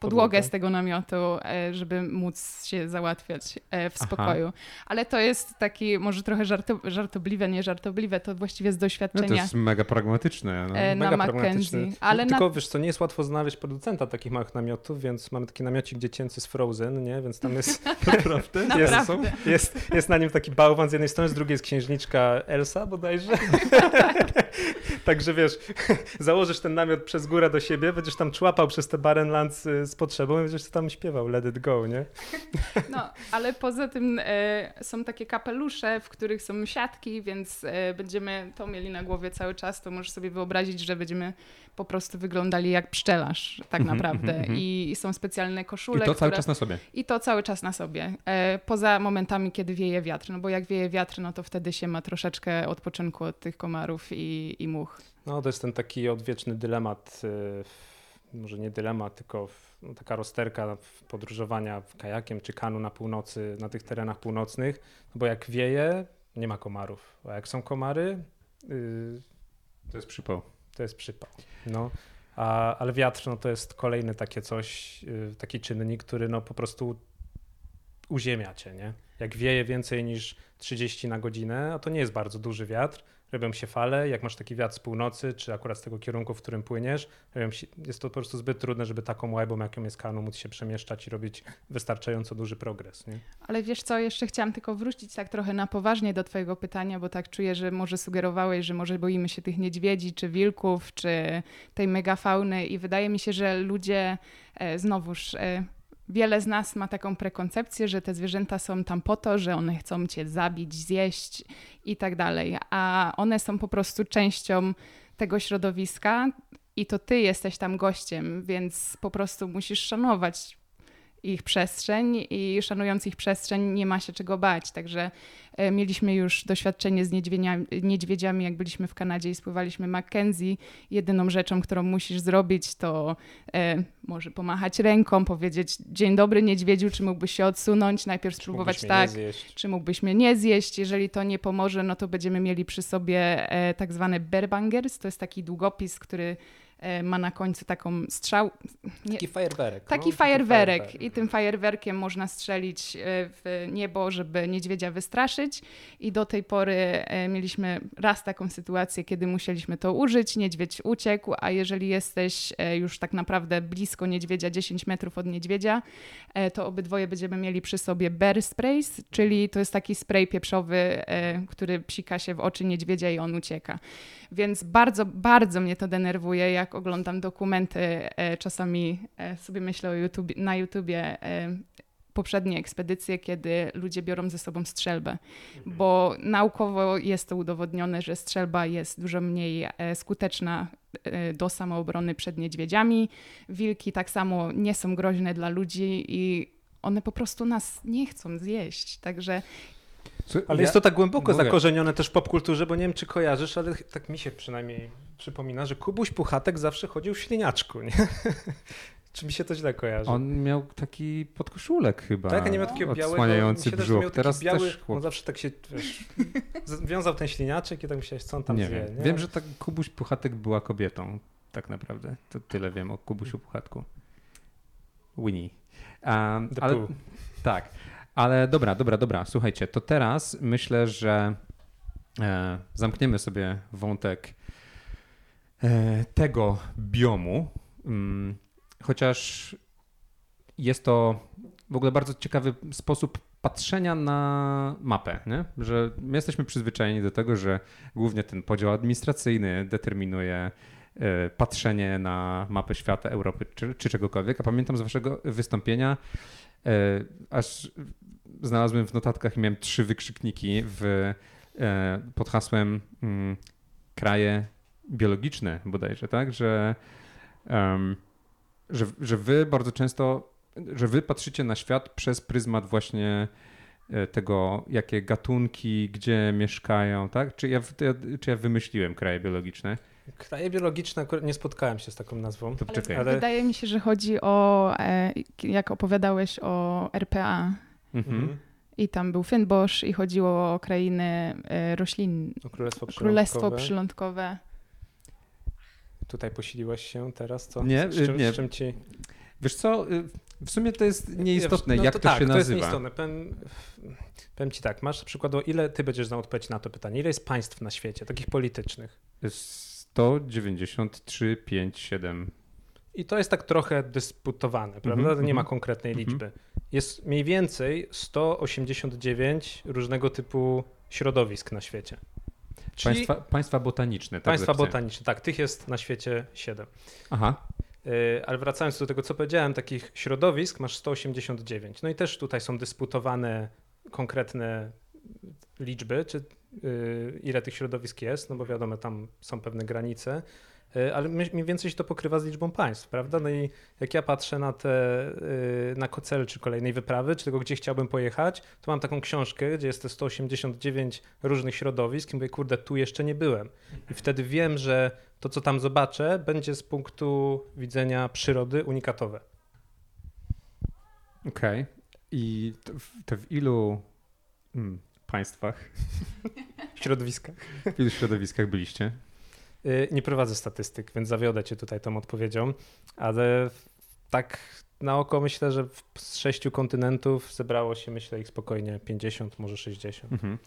podłogę z tego namiotu, e, żeby móc się załatwiać e, w Aha. spokoju. Ale to jest taki, może trochę żarto, żartobliwe, nie żartobliwe, to właściwie z No to doświadczenia jest mega pragmatyczne. No. e, na Mega Mackenzie. pragmatyczny. Ale na, Tylko wiesz co, nie jest łatwo znaleźć producenta takich małych namiotów, więc mamy taki namiocik dziecięcy z Frozen, nie? Więc tam jest naprawdę, jest, Naprawdę. jest, jest na nim taki bałwan z jednej strony, z drugiej jest księżniczka Elsa bodajże. Także wiesz, założysz ten namiot przez górę do siebie, będziesz tam człapał przez te Barrenlands y, z potrzebą i będziesz tam śpiewał Let It Go, nie? No, ale poza tym e, są takie kapelusze, w których są siatki, więc e, będziemy to mieli na głowie cały czas. To możesz sobie wyobrazić, że będziemy po prostu wyglądali jak pszczelarz, tak Mhm, naprawdę. mhm, mhm. I są specjalne I koszule, to cały które... czas na sobie. I to cały czas na sobie. E, poza momentami, kiedy wieje wiatr. No bo jak wieje wiatr, no to wtedy się ma troszeczkę odpoczynku od tych komarów i, i much. No to jest ten taki odwieczny dylemat, y, może nie dylemat, tylko no, taka rozterka podróżowania w kajakiem czy kanu na północy, na tych terenach północnych, no bo jak wieje, nie ma komarów, a jak są komary, y, To jest przypał. To jest przypał. No. A, ale wiatr no, to jest kolejny takie coś, y, taki czynnik, który no, po prostu uziemia cię, nie? Jak wieje więcej niż 30 na godzinę, a to nie jest bardzo duży wiatr, robią się fale, jak masz taki wiatr z północy, czy akurat z tego kierunku, w którym płyniesz, się, jest to po prostu zbyt trudne, żeby taką łajbą, jaką jest kanu, móc się przemieszczać i robić wystarczająco duży progres, nie? Ale wiesz co, jeszcze chciałam tylko wrócić tak trochę na poważnie do twojego pytania, bo tak czuję, że może sugerowałeś, że może boimy się tych niedźwiedzi, czy wilków, czy tej megafauny i wydaje mi się, że ludzie, e, znowuż, e, wiele z nas ma taką prekoncepcję, że te zwierzęta są tam po to, że one chcą cię zabić, zjeść i tak dalej, a one są po prostu częścią tego środowiska i to ty jesteś tam gościem, więc po prostu musisz szanować ich przestrzeń i szanując ich przestrzeń nie ma się czego bać. Także e, mieliśmy już doświadczenie z niedźwiedziami, niedźwiedziami, jak byliśmy w Kanadzie i spływaliśmy Mackenzie. Jedyną rzeczą, którą musisz zrobić, to e, może pomachać ręką, powiedzieć dzień dobry niedźwiedziu, czy mógłbyś się odsunąć, najpierw Czy spróbować tak, czy mógłbyś mnie nie zjeść. Jeżeli to nie pomoże, no to będziemy mieli przy sobie e, tak zwany bear bangers, to jest taki długopis, który ma na końcu taką strzał, nie, Taki fajerwerek. Taki no, fajerwerek i tym fajerwerkiem można strzelić e, w niebo, żeby niedźwiedzia wystraszyć i do tej pory e, mieliśmy raz taką sytuację, kiedy musieliśmy to użyć, niedźwiedź uciekł, a jeżeli jesteś e, już tak naprawdę blisko niedźwiedzia, 10 metrów od niedźwiedzia, e, to obydwoje będziemy mieli przy sobie bear sprays, czyli to jest taki spray pieprzowy, e, który psika się w oczy niedźwiedzia i on ucieka. Więc bardzo, bardzo mnie to denerwuje, jak oglądam dokumenty, e, czasami e, sobie myślę o YouTube, na YouTubie, e, poprzednie ekspedycje, kiedy ludzie biorą ze sobą strzelbę, bo naukowo jest to udowodnione, że strzelba jest dużo mniej skuteczna do samoobrony przed niedźwiedziami. Wilki tak samo nie są groźne dla ludzi i one po prostu nas nie chcą zjeść. Także ale jest to tak głęboko mówię. zakorzenione też w popkulturze, bo nie wiem, czy kojarzysz, ale tak mi się przynajmniej przypomina, że Kubuś Puchatek zawsze chodził w śliniaczku, nie? czy mi się to źle kojarzy? On miał taki podkoszulek chyba. tak, nie miał takiego białego, odsłaniający się też, brzuch. miał Teraz biały, też chłop... on zawsze tak się, wiesz, wiązał ten śliniaczek i tak myślałeś, co on tam nie zje, wiem. nie? Wiem, że tak Kubuś Puchatek była kobietą, tak naprawdę. To tyle wiem o Kubusiu Puchatku. Winnie. Um, ale, tak, ale dobra, dobra, dobra. Słuchajcie, to teraz myślę, że e, zamkniemy sobie wątek e, tego biomu, mm, chociaż jest to w ogóle bardzo ciekawy sposób patrzenia na mapę, nie? że my jesteśmy przyzwyczajeni do tego, że głównie ten podział administracyjny determinuje e, patrzenie na mapę świata, Europy czy, czy czegokolwiek. A pamiętam z waszego wystąpienia, e, aż znalazłem w notatkach i miałem trzy wykrzykniki w, e, pod hasłem mm, kraje biologiczne bodajże, tak? Że, em, że, że wy bardzo często, że wy patrzycie na świat przez pryzmat właśnie e, tego, jakie gatunki, gdzie mieszkają, tak? Czy ja, czy ja wymyśliłem kraje biologiczne? Kraje biologiczne, akurat nie spotkałem się z taką nazwą. To ale. Ale- wydaje mi się, że chodzi o, e, jak opowiadałeś o RPA. Mhm. Mhm. I tam był Fynbosz i chodziło o krainy e, roślin, O Królestwo Królestwo Przylądkowe. Przylądkowe. Tutaj posiliłeś się teraz, co? Nie, z, czym, nie. Z czym ci... Wiesz co, y, w sumie to jest nieistotne, No jak to, tak, się to jest nazywa. nieistotne. Powiem, powiem ci tak, masz przykładowo, ile ty będziesz znał odpowiedź na to pytanie? Ile jest państw na świecie, takich politycznych? 193, 5, 7. I to jest tak trochę dysputowane, prawda? Mhm, nie ma mhm. konkretnej Mhm. liczby. Jest mniej więcej 189 różnego typu środowisk na świecie. Czyli Państwa, państwa botaniczne. Tak państwa zapisałem. botaniczne, tak, tych jest na świecie 7. Aha. Yy, Ale wracając do tego, co powiedziałem, takich środowisk masz 189. No i też tutaj są dysputowane konkretne liczby, czy yy, ile tych środowisk jest, no bo wiadomo, tam są pewne granice, ale my- mniej więcej się to pokrywa z liczbą państw, prawda? No i jak ja patrzę na te, yy, na cel czy kolejnej wyprawy, czy tego, gdzie chciałbym pojechać, to mam taką książkę, gdzie jest te 189 różnych środowisk i mówię, kurde, tu jeszcze nie byłem. I wtedy wiem, że to, co tam zobaczę, będzie z punktu widzenia przyrody unikatowe. Okej. I to w, to w ilu mm, państwach, Środowiska. w ilu środowiskach byliście? Y, Nie prowadzę statystyk, więc zawiodę cię tutaj tą odpowiedzią, ale tak na oko myślę, że z sześciu kontynentów zebrało się, myślę, ich spokojnie 50, może 60. Mhm.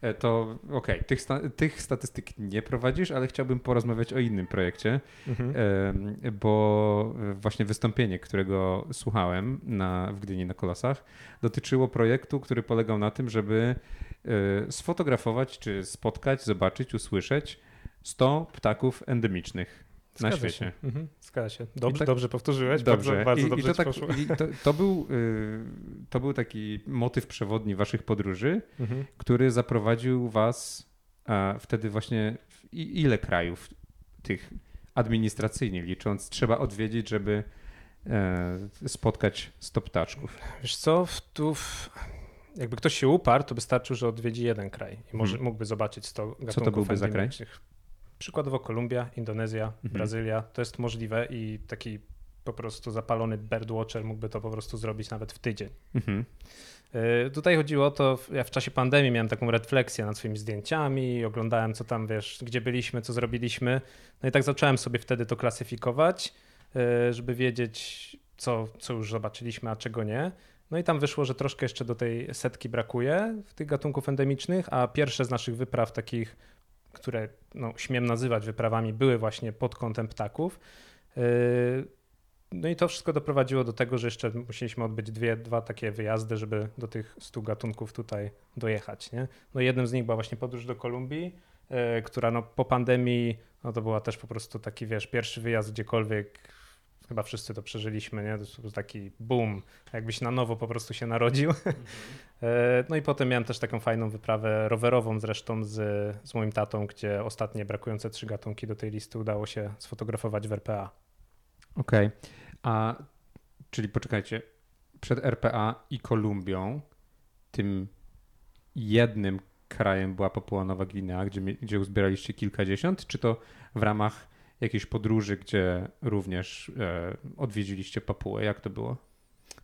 E, To okej, tych, sta- tych statystyk nie prowadzisz, ale chciałbym porozmawiać o innym projekcie, Mhm. bo właśnie wystąpienie, którego słuchałem na, w Gdyni na Kolosach, dotyczyło projektu, który polegał na tym, żeby e, sfotografować, czy spotkać, zobaczyć, usłyszeć 100 ptaków endemicznych na Zgadza świecie. Się. Mhm. Zgadza się. Dobrze, tak- dobrze powtórzyłeś, Dobrze. bardzo, bardzo I, dobrze i to, tak, poszło. i to, to, był, y, to był taki motyw przewodni waszych podróży, Mhm. który zaprowadził was a, wtedy właśnie w ile krajów tych administracyjnie licząc trzeba odwiedzić, żeby e, spotkać 100 ptaczków. Wiesz co, w, tu w, jakby ktoś się uparł, to wystarczył, że odwiedzi jeden kraj i może, Mhm. mógłby zobaczyć 100 gatunków Co to byłby za kraj? Przykładowo Kolumbia, Indonezja, Mhm. Brazylia. To jest możliwe i taki po prostu zapalony birdwatcher mógłby to po prostu zrobić nawet w tydzień. Mhm. Yy, Tutaj chodziło o to, ja w czasie pandemii miałem taką refleksję nad swoimi zdjęciami, oglądałem co tam, wiesz, gdzie byliśmy, co zrobiliśmy. No i tak zacząłem sobie wtedy to klasyfikować, yy, żeby wiedzieć, co, co już zobaczyliśmy, a czego nie. No i tam wyszło, że troszkę jeszcze do tej setki brakuje w tych gatunków endemicznych, a pierwsze z naszych wypraw takich, które no, śmiem nazywać wyprawami, były właśnie pod kątem ptaków. Yy, no i to wszystko doprowadziło do tego, że jeszcze musieliśmy odbyć dwie, dwa takie wyjazdy, żeby do tych 100 gatunków tutaj dojechać. Nie? No jednym z nich była właśnie podróż do Kolumbii, e, która no po pandemii, no to była też po prostu taki, wiesz, pierwszy wyjazd gdziekolwiek chyba wszyscy to przeżyliśmy, nie? To był taki boom, jakbyś na nowo po prostu się narodził. E, no i potem miałem też taką fajną wyprawę rowerową zresztą z, z moim tatą, gdzie ostatnie brakujące trzy gatunki do tej listy udało się sfotografować w RPA. Okej, okay. a czyli poczekajcie, przed RPA i Kolumbią tym jednym krajem była Papua Nowa Gwinea, gdzie, gdzie uzbieraliście kilkadziesiąt, czy to w ramach jakiejś podróży, gdzie również e, odwiedziliście Papułę? Jak to było?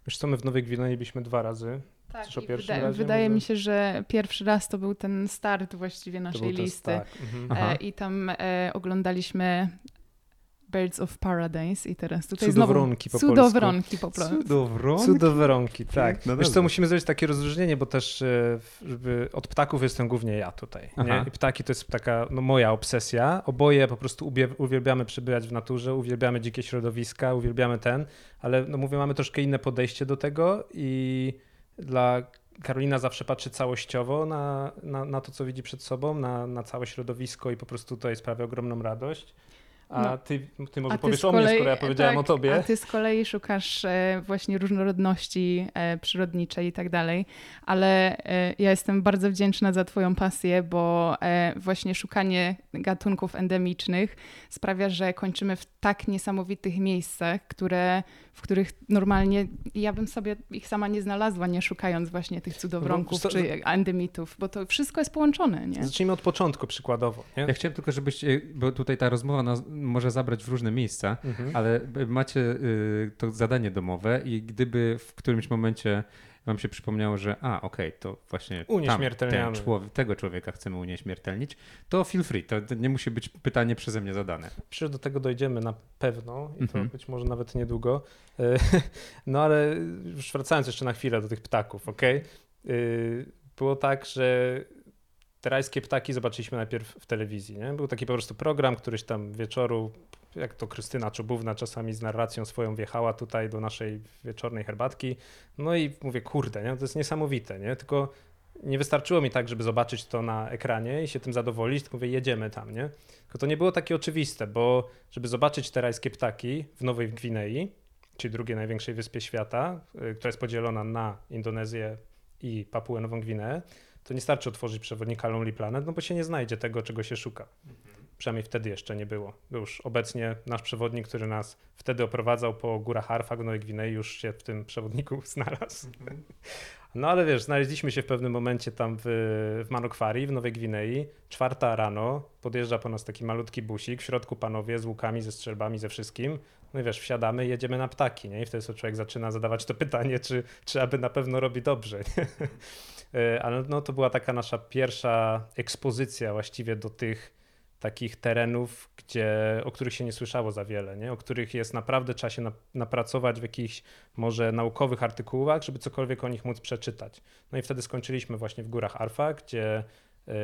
Wiesz co, my w Nowej Gwinei byliśmy dwa razy. Tak, wyda wydaje może? mi się, że pierwszy raz to był ten start właściwie naszej listy. Mhm. E, I tam e, oglądaliśmy Birds of Paradise i teraz tutaj Cudowronki znowu... po Cudowronki po prostu. Cudowronki? Cudowronki, tak. No Wiesz co, musimy zrobić takie rozróżnienie, bo też e, żeby od ptaków jestem głównie ja tutaj. Nie? I ptaki to jest taka no, moja obsesja. Oboje po prostu uwielbiamy przebywać w naturze, uwielbiamy dzikie środowiska, uwielbiamy ten, ale no mówię, mamy troszkę inne podejście do tego i dla Karolina zawsze patrzy całościowo na, na, na to, co widzi przed sobą, na, na całe środowisko i po prostu tutaj sprawia ogromną radość. A no. ty, ty może ty powiesz kolei, o mnie, skoro ja powiedziałem tak, o tobie. A ty z kolei szukasz e, właśnie różnorodności e, przyrodniczej i tak dalej, ale e, ja jestem bardzo wdzięczna za twoją pasję, bo właśnie szukanie gatunków endemicznych sprawia, że kończymy w tak niesamowitych miejscach, które, w których normalnie ja bym sobie ich sama nie znalazła, nie szukając właśnie tych cudowronków no, czy endemitów, bo to wszystko jest połączone. Nie? Zacznijmy od początku przykładowo. Nie? Ja chciałem tylko, żebyście, bo tutaj ta rozmowa nas może zabrać w różne miejsca, mhm. ale macie y, to zadanie domowe i gdyby w którymś momencie wam się przypomniało, że a, okej, okay, to właśnie tam, ten człowiek, tego człowieka chcemy unieśmiertelnić, to feel free, to nie musi być pytanie przeze mnie zadane. Przecież do tego dojdziemy na pewno i to mhm. być może nawet niedługo. E, no ale już wracając jeszcze na chwilę do tych ptaków, okej? Okay? Było tak, że te rajskie ptaki zobaczyliśmy najpierw w telewizji. Nie? Był taki po prostu program, któryś tam wieczoru, jak to Krystyna Czubówna czasami z narracją swoją wjechała tutaj do naszej wieczornej herbatki. No i mówię, kurde, nie? to jest niesamowite, nie? Tylko nie wystarczyło mi tak, żeby zobaczyć to na ekranie i się tym zadowolić, tylko mówię, jedziemy tam, nie? Tylko to nie było takie oczywiste, bo żeby zobaczyć te rajskie ptaki w Nowej Gwinei, czyli drugiej największej wyspie świata, y, która jest podzielona na Indonezję i Papuę Nową Gwineę, to nie starczy otworzyć przewodnika Lonely Planet, no bo się nie znajdzie tego, czego się szuka. Przynajmniej wtedy jeszcze nie było. Już obecnie nasz przewodnik, który nas wtedy oprowadzał po górach Harfa w Nowej Gwinei, już się w tym przewodniku znalazł. No ale wiesz, znaleźliśmy się w pewnym momencie tam w, w w Nowej Gwinei. Czwarta rano, podjeżdża po nas taki malutki busik, w środku panowie z łukami, ze strzelbami, ze wszystkim. No i wiesz, wsiadamy jedziemy na ptaki, nie? I wtedy sobie człowiek zaczyna zadawać to pytanie, czy, czy aby na pewno robi dobrze? E, ale no, to była taka nasza pierwsza ekspozycja właściwie do tych takich terenów, gdzie, o których się nie słyszało za wiele, nie? o których jest naprawdę trzeba się na, napracować w jakichś może naukowych artykułach, żeby cokolwiek o nich móc przeczytać. No i wtedy skończyliśmy właśnie w Górach Arfa, gdzie e,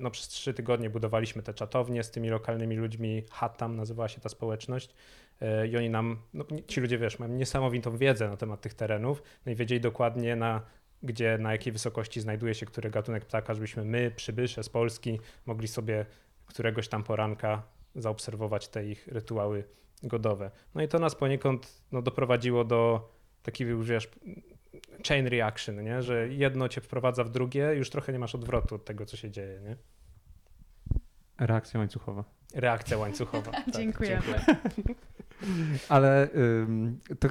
no, przez trzy tygodnie budowaliśmy te czatownie z tymi lokalnymi ludźmi. Hatam nazywała się ta społeczność. E, I oni nam, no, ci ludzie wiesz, mają niesamowitą wiedzę na temat tych terenów, no i wiedzieli dokładnie na gdzie, na jakiej wysokości znajduje się który gatunek ptaka, żebyśmy my, przybysze z Polski, mogli sobie któregoś tam poranka zaobserwować te ich rytuały godowe. No i to nas poniekąd no, doprowadziło do takiego, wiesz, chain reaction, nie? że jedno cię wprowadza w drugie, już trochę nie masz odwrotu od tego, co się dzieje. Nie? Reakcja łańcuchowa. Reakcja łańcuchowa. tak, dziękujemy. Dziękuję. Ale to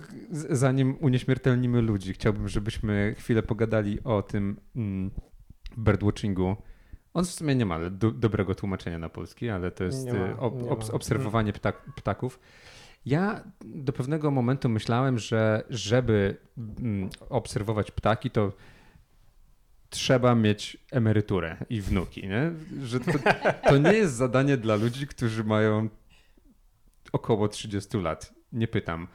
zanim unieśmiertelnimy ludzi, chciałbym, żebyśmy chwilę pogadali o tym mm, birdwatchingu. On w sumie nie ma do, dobrego tłumaczenia na polski, ale to jest ma, ob, ob, obserwowanie ptak, ptaków. Ja do pewnego momentu myślałem, że żeby mm, obserwować ptaki, to trzeba mieć emeryturę i wnuki, nie? Że to, to nie jest zadanie dla ludzi, którzy mają około 30 lat. Nie pytam.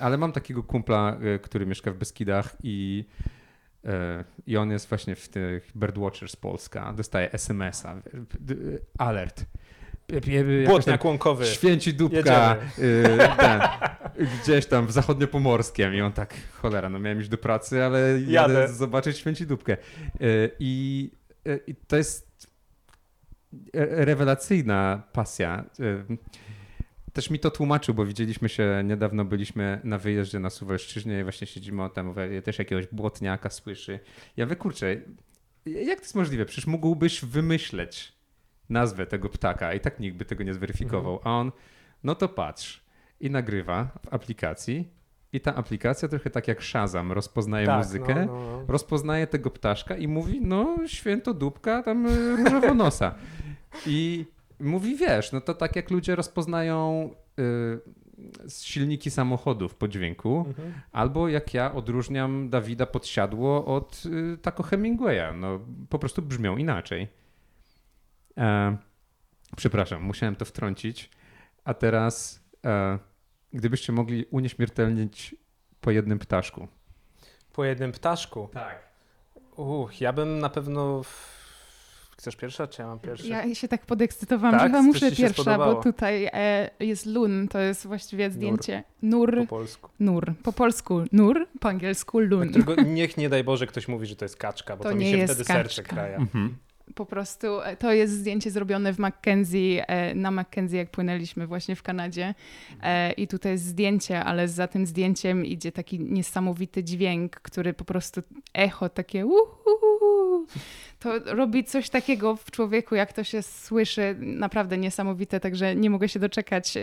ale mam takiego kumpla, e, który mieszka w Beskidach i, i on jest właśnie w tych Birdwatchers Polska. Dostaje SMS-a, alert. Błotniak łąkowy. Święci dupka y, ten, gdzieś tam w zachodniopomorskiem i on tak, cholera, no miałem iść do pracy, ale jadę, jadę zobaczyć święci dupkę. I, I to jest rewelacyjna pasja też mi to tłumaczył, bo widzieliśmy się niedawno, byliśmy na wyjeździe na Suwalszczyźnie i właśnie siedzimy o tam, mówię, też jakiegoś błotniaka słyszy. Ja wykurczę, jak to jest możliwe? Przecież mógłbyś wymyśleć nazwę tego ptaka i tak nikt by tego nie zweryfikował. A on, no to patrz i nagrywa w aplikacji i ta aplikacja trochę tak jak Shazam rozpoznaje Tak, muzykę, no, no, no. rozpoznaje tego ptaszka i mówi, no święto dupka, tam y, różowonosa. I mówi, wiesz, no to tak jak ludzie rozpoznają y, silniki samochodów po dźwięku, Mhm. albo jak ja odróżniam Dawida Podsiadło od y, Taco Hemingwaya. No po prostu brzmią inaczej. E, przepraszam, musiałem to wtrącić. A teraz, e, gdybyście mogli unieśmiertelnić po jednym ptaszku. Po jednym ptaszku. Tak. Uch, ja bym na pewno... w- Chcesz pierwsza, czy ja mam pierwsza? Ja się tak podekscytowałam, Tak? że chyba muszę pierwsza, bo tutaj e, jest lun, to jest właściwie zdjęcie. Nur, Po polsku. nur. Po polsku nur, po angielsku lun. Którego niech nie daj Boże ktoś mówi, że to jest kaczka, bo To to, mi się wtedy serce kaczka. kraja. Mhm. Po prostu e, to jest zdjęcie zrobione w Mackenzie, e, na Mackenzie, jak płynęliśmy właśnie w Kanadzie. E, I tutaj jest zdjęcie, ale za tym zdjęciem idzie taki niesamowity dźwięk, który po prostu echo takie uhuhu. To robi coś takiego w człowieku, jak to się słyszy, naprawdę niesamowite, także nie mogę się doczekać,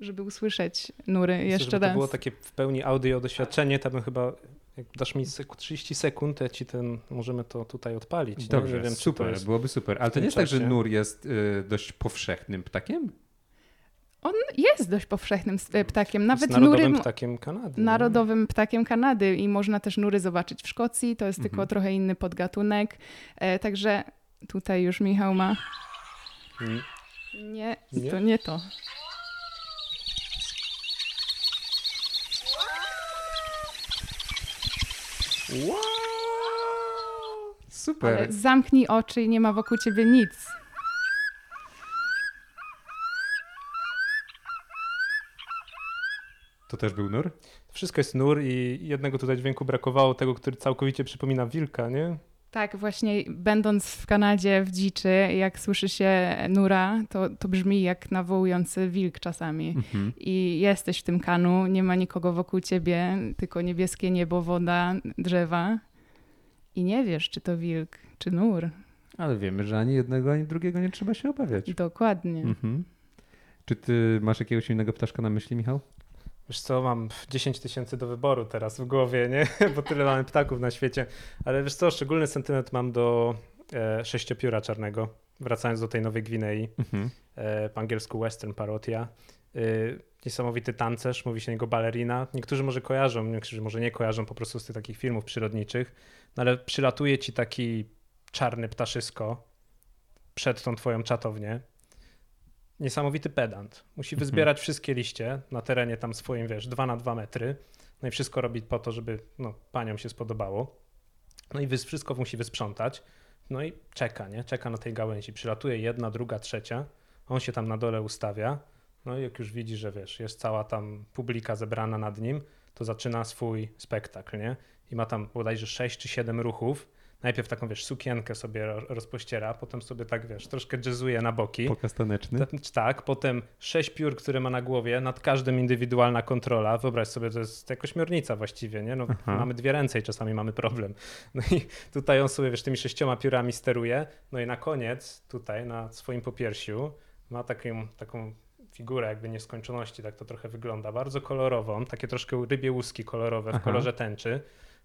żeby usłyszeć nury Myślę, jeszcze żeby to raz. było takie w pełni audio doświadczenie, to bym chyba, jak dasz mi sek- 30 sekund, to ja ci ten, możemy to tutaj odpalić. nie? Dobrze, nie wiem, czy super, jest... byłoby super. Ale to nie jest tak, że nur jest y, dość powszechnym ptakiem? On jest dość powszechnym e, ptakiem, jest nawet narodowym nury... ptakiem Kanady. nie? narodowym ptakiem Kanady i można też nury zobaczyć w Szkocji. To jest tylko Mhm. trochę inny podgatunek. E, także tutaj już Michał ma. Mm. Nie, Nie? to nie to. Wow! Super. Ale zamknij oczy i nie ma wokół ciebie nic. To też był nur? Wszystko jest nur i jednego tutaj dźwięku brakowało, tego, który całkowicie przypomina wilka, nie? Tak, właśnie będąc w Kanadzie w dziczy, jak słyszy się nura, to, to brzmi jak nawołujący wilk czasami. Mhm. I jesteś w tym kanu, nie ma nikogo wokół ciebie, tylko niebieskie niebo, woda, drzewa. I nie wiesz, czy to wilk, czy nur. Ale wiemy, że ani jednego, ani drugiego nie trzeba się obawiać. Dokładnie. Mhm. Czy ty masz jakiegoś innego ptaszka na myśli, Michał? Wiesz co, mam 10 tysięcy do wyboru teraz w głowie, nie? Bo tyle mamy ptaków na świecie. Ale wiesz co, szczególny sentyment mam do e, sześciopióra czarnego, wracając do tej Nowej Gwinei, Mhm. e, po angielsku Western Parotia. E, niesamowity tancerz, mówi się niego balerina. Niektórzy może kojarzą, niektórzy może nie kojarzą po prostu z tych takich filmów przyrodniczych, no ale przylatuje ci taki czarny ptaszysko przed tą twoją czatownię. Niesamowity pedant. Musi Mhm. wyzbierać wszystkie liście na terenie tam swoim, wiesz, 2 na 2 metry. No i wszystko robi po to, żeby no, paniom się spodobało. No i wszystko musi wysprzątać. No i czeka, nie? Czeka na tej gałęzi. Przylatuje jedna, druga, trzecia. On się tam na dole ustawia. No i jak już widzi, że wiesz, jest cała tam publika zebrana nad nim, to zaczyna swój spektakl, nie? I ma tam bodajże 6 czy 7 ruchów. Najpierw taką, wiesz, sukienkę sobie ro- rozpościera, potem sobie tak, wiesz, troszkę jazzuje na boki. Pokaz taneczny. Ta- Tak, potem sześć piór, które ma na głowie, nad każdym indywidualna kontrola. Wyobraź sobie, to jest jak ośmiornica właściwie, nie? No, Aha. mamy dwie ręce i czasami mamy problem. No i tutaj on sobie, wiesz, tymi sześcioma piórami steruje. No i na koniec, tutaj na swoim popiersiu ma taką, taką figurę jakby nieskończoności, tak to trochę wygląda. Bardzo kolorową, takie troszkę rybie łuski kolorowe w Aha. kolorze tęczy.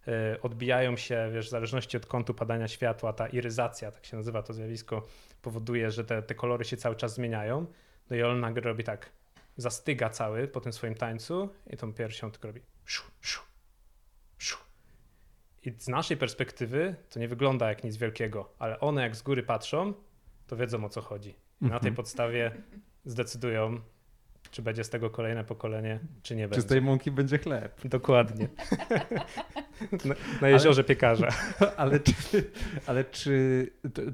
Y, Odbijają się, wiesz, w zależności od kątu padania światła, ta iryzacja, tak się nazywa to zjawisko, powoduje, że te, te kolory się cały czas zmieniają. No i on nagle robi tak, zastyga cały po tym swoim tańcu i tą piersią tylko robi szu, szu, szu. I z naszej perspektywy to nie wygląda jak nic wielkiego, ale one jak z góry patrzą, to wiedzą o co chodzi. Na tej Mhm. podstawie zdecydują, czy będzie z tego kolejne pokolenie, czy nie Czy z będzie. tej mąki będzie chleb? Dokładnie. na, na jeziorze piekarza ale czy, ale czy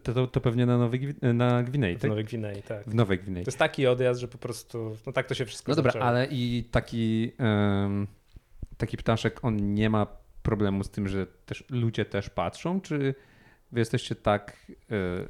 to, to, to pewnie na, Nowej, na Gwinei, w tak? Nowej Gwinei, tak. W Nowej Gwinei. To jest taki odjazd, że po prostu, no tak to się wszystko No dobra, zaczęło. ale i taki, em, taki ptaszek, on nie ma problemu z tym, że też ludzie też patrzą, czy Wy jesteście tak y,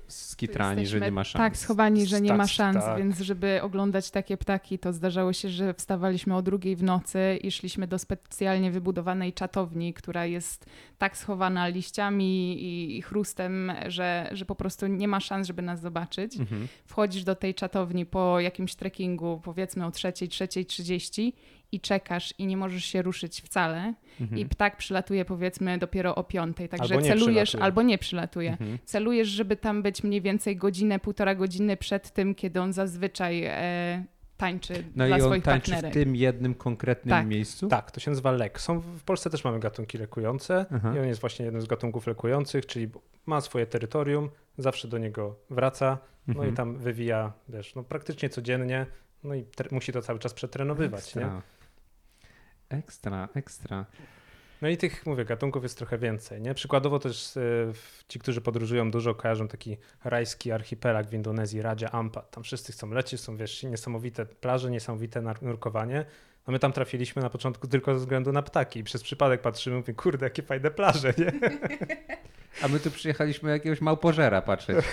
skitrani, że nie ma szans. Tak, schowani, że nie ma szans, tak. więc żeby oglądać takie ptaki, to zdarzało się, że wstawaliśmy o drugiej w nocy i szliśmy do specjalnie wybudowanej czatowni, która jest tak schowana liściami i, i chrustem, że, że po prostu nie ma szans, żeby nas zobaczyć. Mhm. Wchodzisz do tej czatowni po jakimś trekkingu, powiedzmy o trzeciej, trzeciej trzydzieści i czekasz i nie możesz się ruszyć wcale Mhm. i ptak przylatuje powiedzmy dopiero o piątej, także Albo celujesz przylatuje. albo nie przylatuje. Mhm. Celujesz, żeby tam być mniej więcej godzinę, półtora godziny przed tym, kiedy on zazwyczaj e, tańczy No dla i on tańczy partnerek. w tym jednym konkretnym Tak. miejscu? Tak, to się nazywa lek. Są, w Polsce też mamy gatunki lekujące Aha. i on jest właśnie jednym z gatunków lekujących, czyli ma swoje terytorium, zawsze do niego wraca, no Mhm. i tam wywija, wiesz, no praktycznie codziennie, no i musi to cały czas przetrenowywać, nie? Ekstra. Ekstra. No i tych, mówię, gatunków jest trochę więcej, nie? Przykładowo też w- ci, którzy podróżują dużo, kojarzą taki rajski archipelag w Indonezji, Raja Ampat. Tam wszyscy chcą lecieć, są, wiesz, niesamowite plaże, niesamowite nurkowanie. A my tam trafiliśmy na początku tylko ze względu na ptaki i przez przypadek patrzymy, mówię, kurde, jakie fajne plaże, nie? A my tu przyjechaliśmy jakiegoś małpożera patrzeć.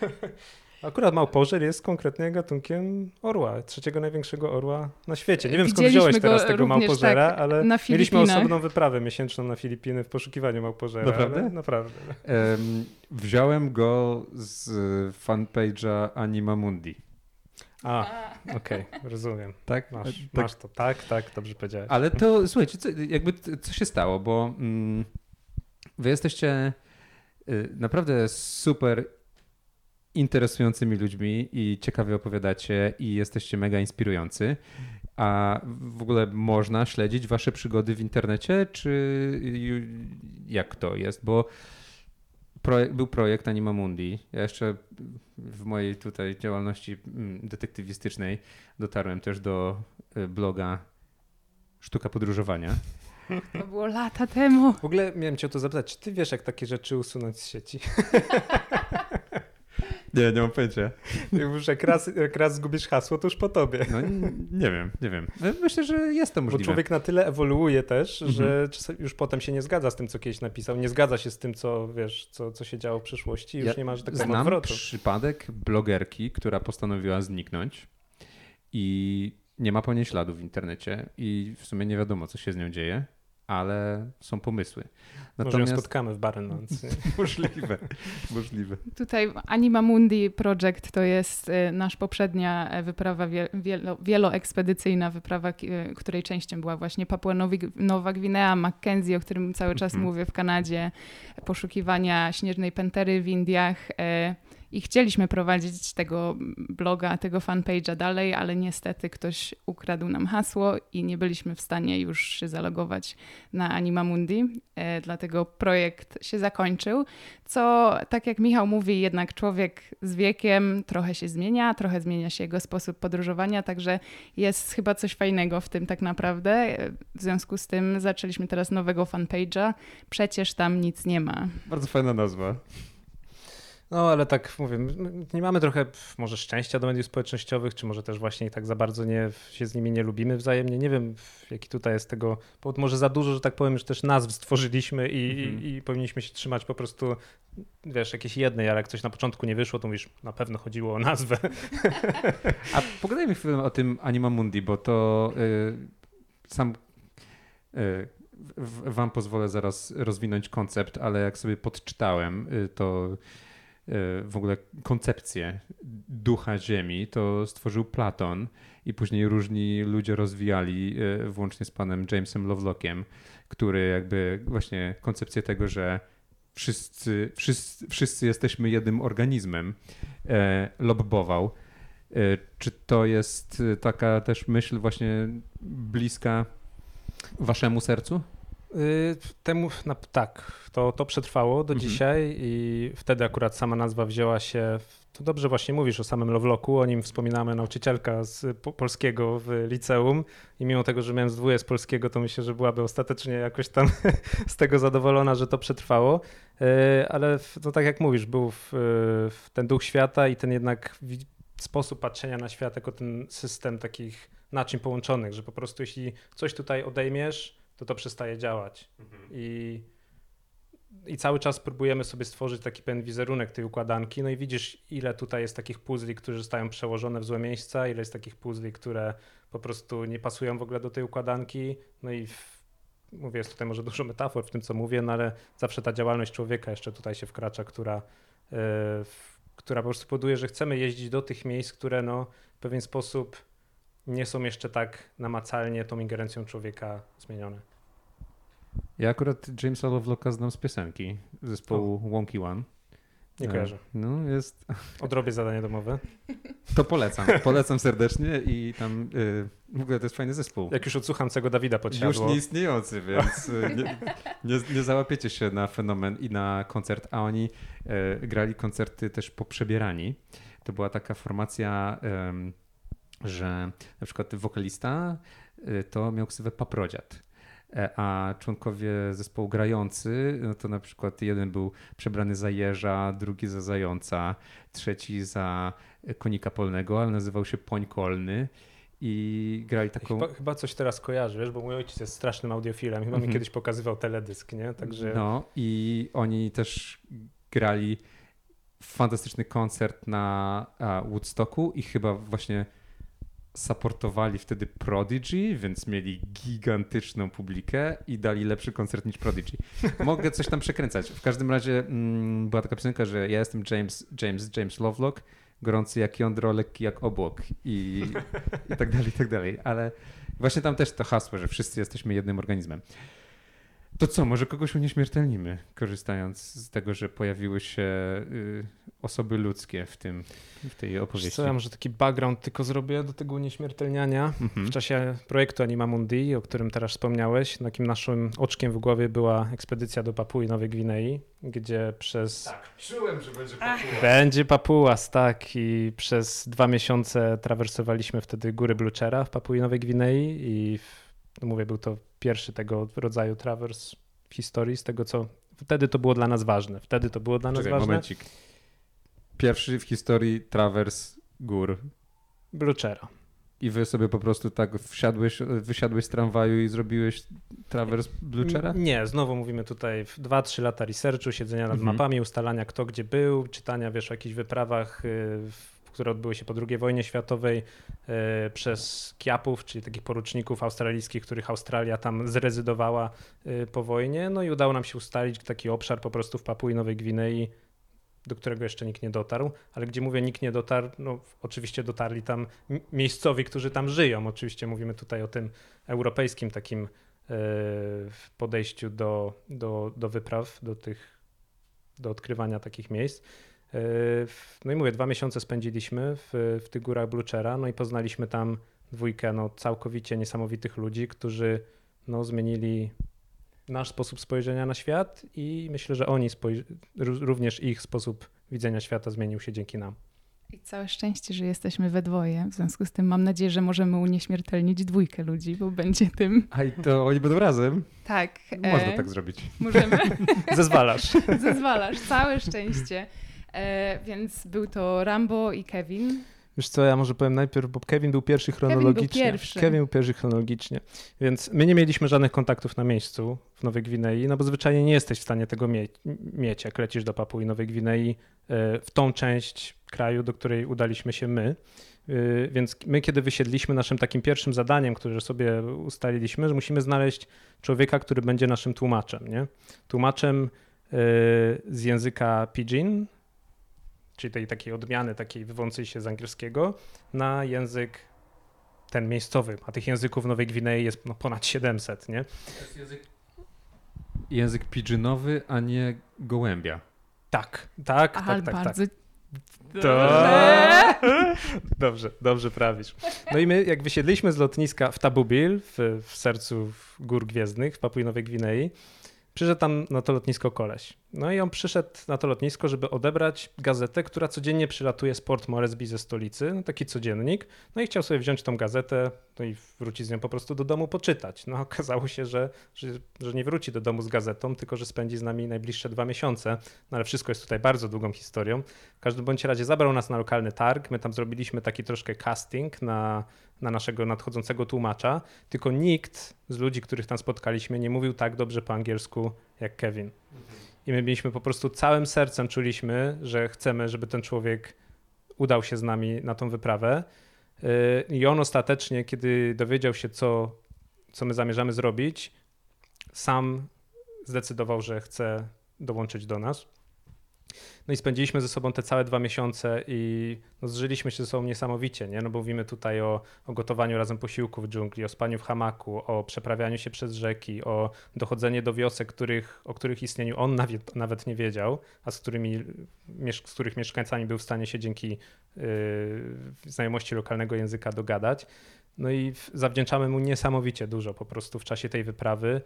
Akurat małpożer jest konkretnie gatunkiem orła, trzeciego największego orła na świecie. Nie wiem skąd wziąłeś teraz tego również, małpożera, tak, ale na mieliśmy osobną wyprawę miesięczną na Filipiny w poszukiwaniu małpożera. Naprawdę? Ale naprawdę. Em, wziąłem go z fanpage'a Anima Mundi. A, okej, rozumiem. Tak? Masz, tak. masz to. Tak, tak, dobrze powiedziałeś. Ale to słuchajcie, co, jakby co się stało, bo mm, wy jesteście y, naprawdę super interesującymi ludźmi i ciekawie opowiadacie i jesteście mega inspirujący. A w ogóle można śledzić wasze przygody w internecie, czy jak to jest? Bo projek- był projekt Anima Mundi. Ja jeszcze w mojej tutaj działalności mm, detektywistycznej dotarłem też do y, bloga Sztuka Podróżowania. To było lata temu. W ogóle miałem cię o to zapytać, czy ty wiesz, jak takie rzeczy usunąć z sieci? Nie, nie mam pojęcia. Już jak raz, jak raz zgubisz hasło, to już po tobie. No nie, wiem, nie wiem. No, Myślę, że jest to Bo możliwe. człowiek na tyle ewoluuje też, Mhm. że już potem się nie zgadza z tym, co kiedyś napisał. Nie zgadza się z tym, co wiesz, co, co się działo w przyszłości. Już Ja nie ma, że tak powiem, Znam odwrotu. przypadek blogerki, która postanowiła zniknąć i nie ma po niej śladu w internecie i w sumie nie wiadomo, co się z nią dzieje, ale są pomysły. Może ją spotkamy w Barenlands. nie? możliwe, możliwe. Tutaj Anima Mundi Project to jest y, nasz poprzednia e, wyprawa wie, wielo, wieloekspedycyjna wyprawa, y, której częścią była właśnie Papua Nowi, Nowa Gwinea, Mackenzie, o którym cały czas Mhm. mówię w Kanadzie, poszukiwania śnieżnej pantery w Indiach. E, I chcieliśmy prowadzić tego bloga, tego fanpage'a dalej, ale niestety ktoś ukradł nam hasło i nie byliśmy w stanie już się zalogować na Anima Mundi, e, dlatego projekt się zakończył co tak jak Michał mówi, jednak człowiek z wiekiem trochę się zmienia, trochę zmienia się jego sposób podróżowania, także jest chyba coś fajnego w tym tak naprawdę. W związku z tym zaczęliśmy teraz nowego fanpage'a. Przecież tam nic nie ma. Bardzo fajna nazwa. No, ale tak mówię, nie mamy trochę może szczęścia do mediów społecznościowych, czy może też właśnie tak za bardzo nie, się z nimi nie lubimy wzajemnie. Nie wiem, jaki tutaj jest tego powód. Może za dużo, że tak powiem, już też nazw stworzyliśmy i, Mhm. i, i powinniśmy się trzymać po prostu, wiesz, jakiejś jednej, ale jak coś na początku nie wyszło, to mówisz, na pewno chodziło o nazwę. A pogadajmy chwilę o tym Anima Mundi, bo to y, sam y, w, wam pozwolę zaraz rozwinąć koncept, ale jak sobie podczytałem, y, to w ogóle koncepcję ducha Ziemi to stworzył Platon i później różni ludzie rozwijali, y, włącznie z panem Jamesem Lovelockiem, który jakby właśnie koncepcję tego, że wszyscy, wszyscy, wszyscy jesteśmy jednym organizmem, e, lobbował. E, Czy to jest e, taka też myśl właśnie bliska waszemu sercu? Y, Temu, tak, to, to przetrwało do Mhm. dzisiaj i wtedy akurat sama nazwa wzięła się, to dobrze właśnie mówisz o samym Loveloku, o nim wspominamy nauczycielka z po, polskiego w liceum i mimo tego, że miałem z dwóje z polskiego, to myślę, że byłaby ostatecznie jakoś tam z tego zadowolona, że to przetrwało, Y, ale w- no tak jak mówisz, był w, w ten duch świata i ten jednak sposób patrzenia na świat jako ten system takich naczyń połączonych, że po prostu jeśli coś tutaj odejmiesz, to to przestaje działać. I i cały czas próbujemy sobie stworzyć taki pewien wizerunek tej układanki. No i widzisz, ile tutaj jest takich puzli, które zostają przełożone w złe miejsca, ile jest takich puzli, które po prostu nie pasują w ogóle do tej układanki. No i w, mówię, jest tutaj może dużo metafor w tym, co mówię, no ale zawsze ta działalność człowieka jeszcze tutaj się wkracza, która, yy, która po prostu powoduje, że chcemy jeździć do tych miejsc, które no, w pewien sposób nie są jeszcze tak namacalnie tą ingerencją człowieka zmienione. Ja akurat Jamesa Lovelocka znam z piosenki zespołu o. Wonky One. Nie kojarzę. No, jest... Odrobię zadanie domowe. To polecam. Polecam serdecznie i tam yy, w ogóle to jest fajny zespół. Jak już odsłucham cego Dawida podsiadło. Już nieistniejący, więc y, nie, nie, nie, załapiecie się na fenomen i na koncert, a oni yy, grali koncerty też poprzebierani. To była taka formacja, yy, że na przykład wokalista y, to miał ksywę paprodziad E, a członkowie zespołu grający, no to na przykład jeden był przebrany za jeża, drugi za zająca, trzeci za konika polnego, ale nazywał się Poń Kolny i grali taką... Chyba, chyba, coś teraz kojarzy, wiesz, bo mój ojciec jest strasznym audiofilem, chyba mm -hmm. mi kiedyś pokazywał teledysk, nie? Także... No i oni też grali fantastyczny koncert na Woodstocku i chyba właśnie supportowali wtedy Prodigy, więc mieli gigantyczną publikę i dali lepszy koncert niż Prodigy. Mogę coś tam przekręcać. W każdym razie mm, była taka piosenka, że ja jestem James, James, James Lovelock, gorący jak jądro, lekki jak obłok i, i tak dalej, i tak dalej. Ale właśnie tam też to hasło, że wszyscy jesteśmy jednym organizmem. To co, może kogoś unieśmiertelnimy, korzystając z tego, że pojawiły się y, osoby ludzkie w, tym, w tej opowieści? Co, ja może taki background tylko zrobię do tego unieśmiertelniania. Mhm. W czasie projektu Anima Mundi, o którym teraz wspomniałeś, takim naszym oczkiem w głowie była ekspedycja do Papui Nowej Gwinei, gdzie przez... Tak, czułem, że będzie Papua. Będzie Papuas, tak. I przez dwa miesiące trawersowaliśmy wtedy góry Bluchera w Papui Nowej Gwinei i no mówię, był to pierwszy tego rodzaju trawers w historii, z tego co wtedy to było dla nas ważne. Wtedy to było dla nas Czekaj, ważne. Momencik. Pierwszy w historii trawers gór. Bluchera. I wy sobie po prostu tak wsiadłeś, wysiadłeś z tramwaju i zrobiłeś trawers Bluchera? Nie, znowu mówimy tutaj 2-3 lata researchu, siedzenia nad mhm. mapami, ustalania kto gdzie był, czytania wiesz o jakichś wyprawach y, które odbyły się po II wojnie światowej e, przez Kiapów, czyli takich poruczników australijskich, których Australia tam zrezydowała e, po wojnie. No i udało nam się ustalić taki obszar po prostu w Papui Nowej Gwinei, do którego jeszcze nikt nie dotarł, ale gdzie mówię nikt nie dotarł, no oczywiście dotarli tam miejscowi, którzy tam żyją. Oczywiście mówimy tutaj o tym europejskim takim e, podejściu do, do, do wypraw, do tych, do odkrywania takich miejsc. No i mówię, dwa miesiące spędziliśmy w, w tych górach Bluchera, no i poznaliśmy tam dwójkę no, całkowicie niesamowitych ludzi, którzy no, zmienili nasz sposób spojrzenia na świat i myślę, że oni również ich sposób widzenia świata zmienił się dzięki nam. I całe szczęście, że jesteśmy we dwoje. W związku z tym mam nadzieję, że możemy unieśmiertelnić dwójkę ludzi, bo będzie tym. A i to oni będą razem? Tak. Można e... tak zrobić. Możemy. Zezwalasz. Zezwalasz. Całe szczęście. E, więc był to Rambo i Kevin. Wiesz co, ja może powiem najpierw, bo Kevin był pierwszy chronologicznie. Kevin był pierwszy. Kevin był pierwszy chronologicznie. Więc my nie mieliśmy żadnych kontaktów na miejscu w Nowej Gwinei, no bo zwyczajnie nie jesteś w stanie tego mie mieć, jak lecisz do Papui Nowej Gwinei e, w tą część kraju, do której udaliśmy się my. E, więc my, kiedy wysiedliśmy, naszym takim pierwszym zadaniem, które sobie ustaliliśmy, że musimy znaleźć człowieka, który będzie naszym tłumaczem. Nie? Tłumaczem z języka pidgin, czyli tej takiej odmiany, takiej wywodzącej się z angielskiego, na język ten miejscowy. A tych języków w Nowej Gwinei jest no, ponad 700, nie? To jest język, język pidginowy, a nie gołębia. Tak, tak, Aha, tak, tak, bardzo... tak. Dobrze. dobrze, dobrze prawisz. No i my, jak wysiedliśmy z lotniska w Tabubil, w, w sercu gór gwiezdnych w Papui Nowej Gwinei, przyszedł tam na to lotnisko koleś. No i on przyszedł na to lotnisko, żeby odebrać gazetę, która codziennie przylatuje z Port Moresby ze stolicy, no taki codziennik. No i chciał sobie wziąć tą gazetę no i wrócić z nią po prostu do domu poczytać. No okazało się, że, że, że, nie wróci do domu z gazetą, tylko że spędzi z nami najbliższe dwa miesiące. No ale wszystko jest tutaj bardzo długą historią. W każdym bądź razie zabrał nas na lokalny targ. My tam zrobiliśmy taki troszkę casting na, na naszego nadchodzącego tłumacza, tylko nikt z ludzi, których tam spotkaliśmy, nie mówił tak dobrze po angielsku jak Kevin. I my mieliśmy po prostu całym sercem czuliśmy, że chcemy, żeby ten człowiek udał się z nami na tą wyprawę. Y, I on ostatecznie, kiedy dowiedział się, co, co my zamierzamy zrobić, sam zdecydował, że chce dołączyć do nas. No i spędziliśmy ze sobą te całe dwa miesiące i no, zżyliśmy się ze sobą niesamowicie, nie? No bo mówimy tutaj o, o gotowaniu razem posiłków w dżungli, o spaniu w hamaku, o przeprawianiu się przez rzeki, o dochodzenie do wiosek, których, o których istnieniu on nawet, nawet nie wiedział, a z, którymi, z których mieszkańcami był w stanie się dzięki yy, znajomości lokalnego języka dogadać. No i zawdzięczamy mu niesamowicie dużo po prostu w czasie tej wyprawy.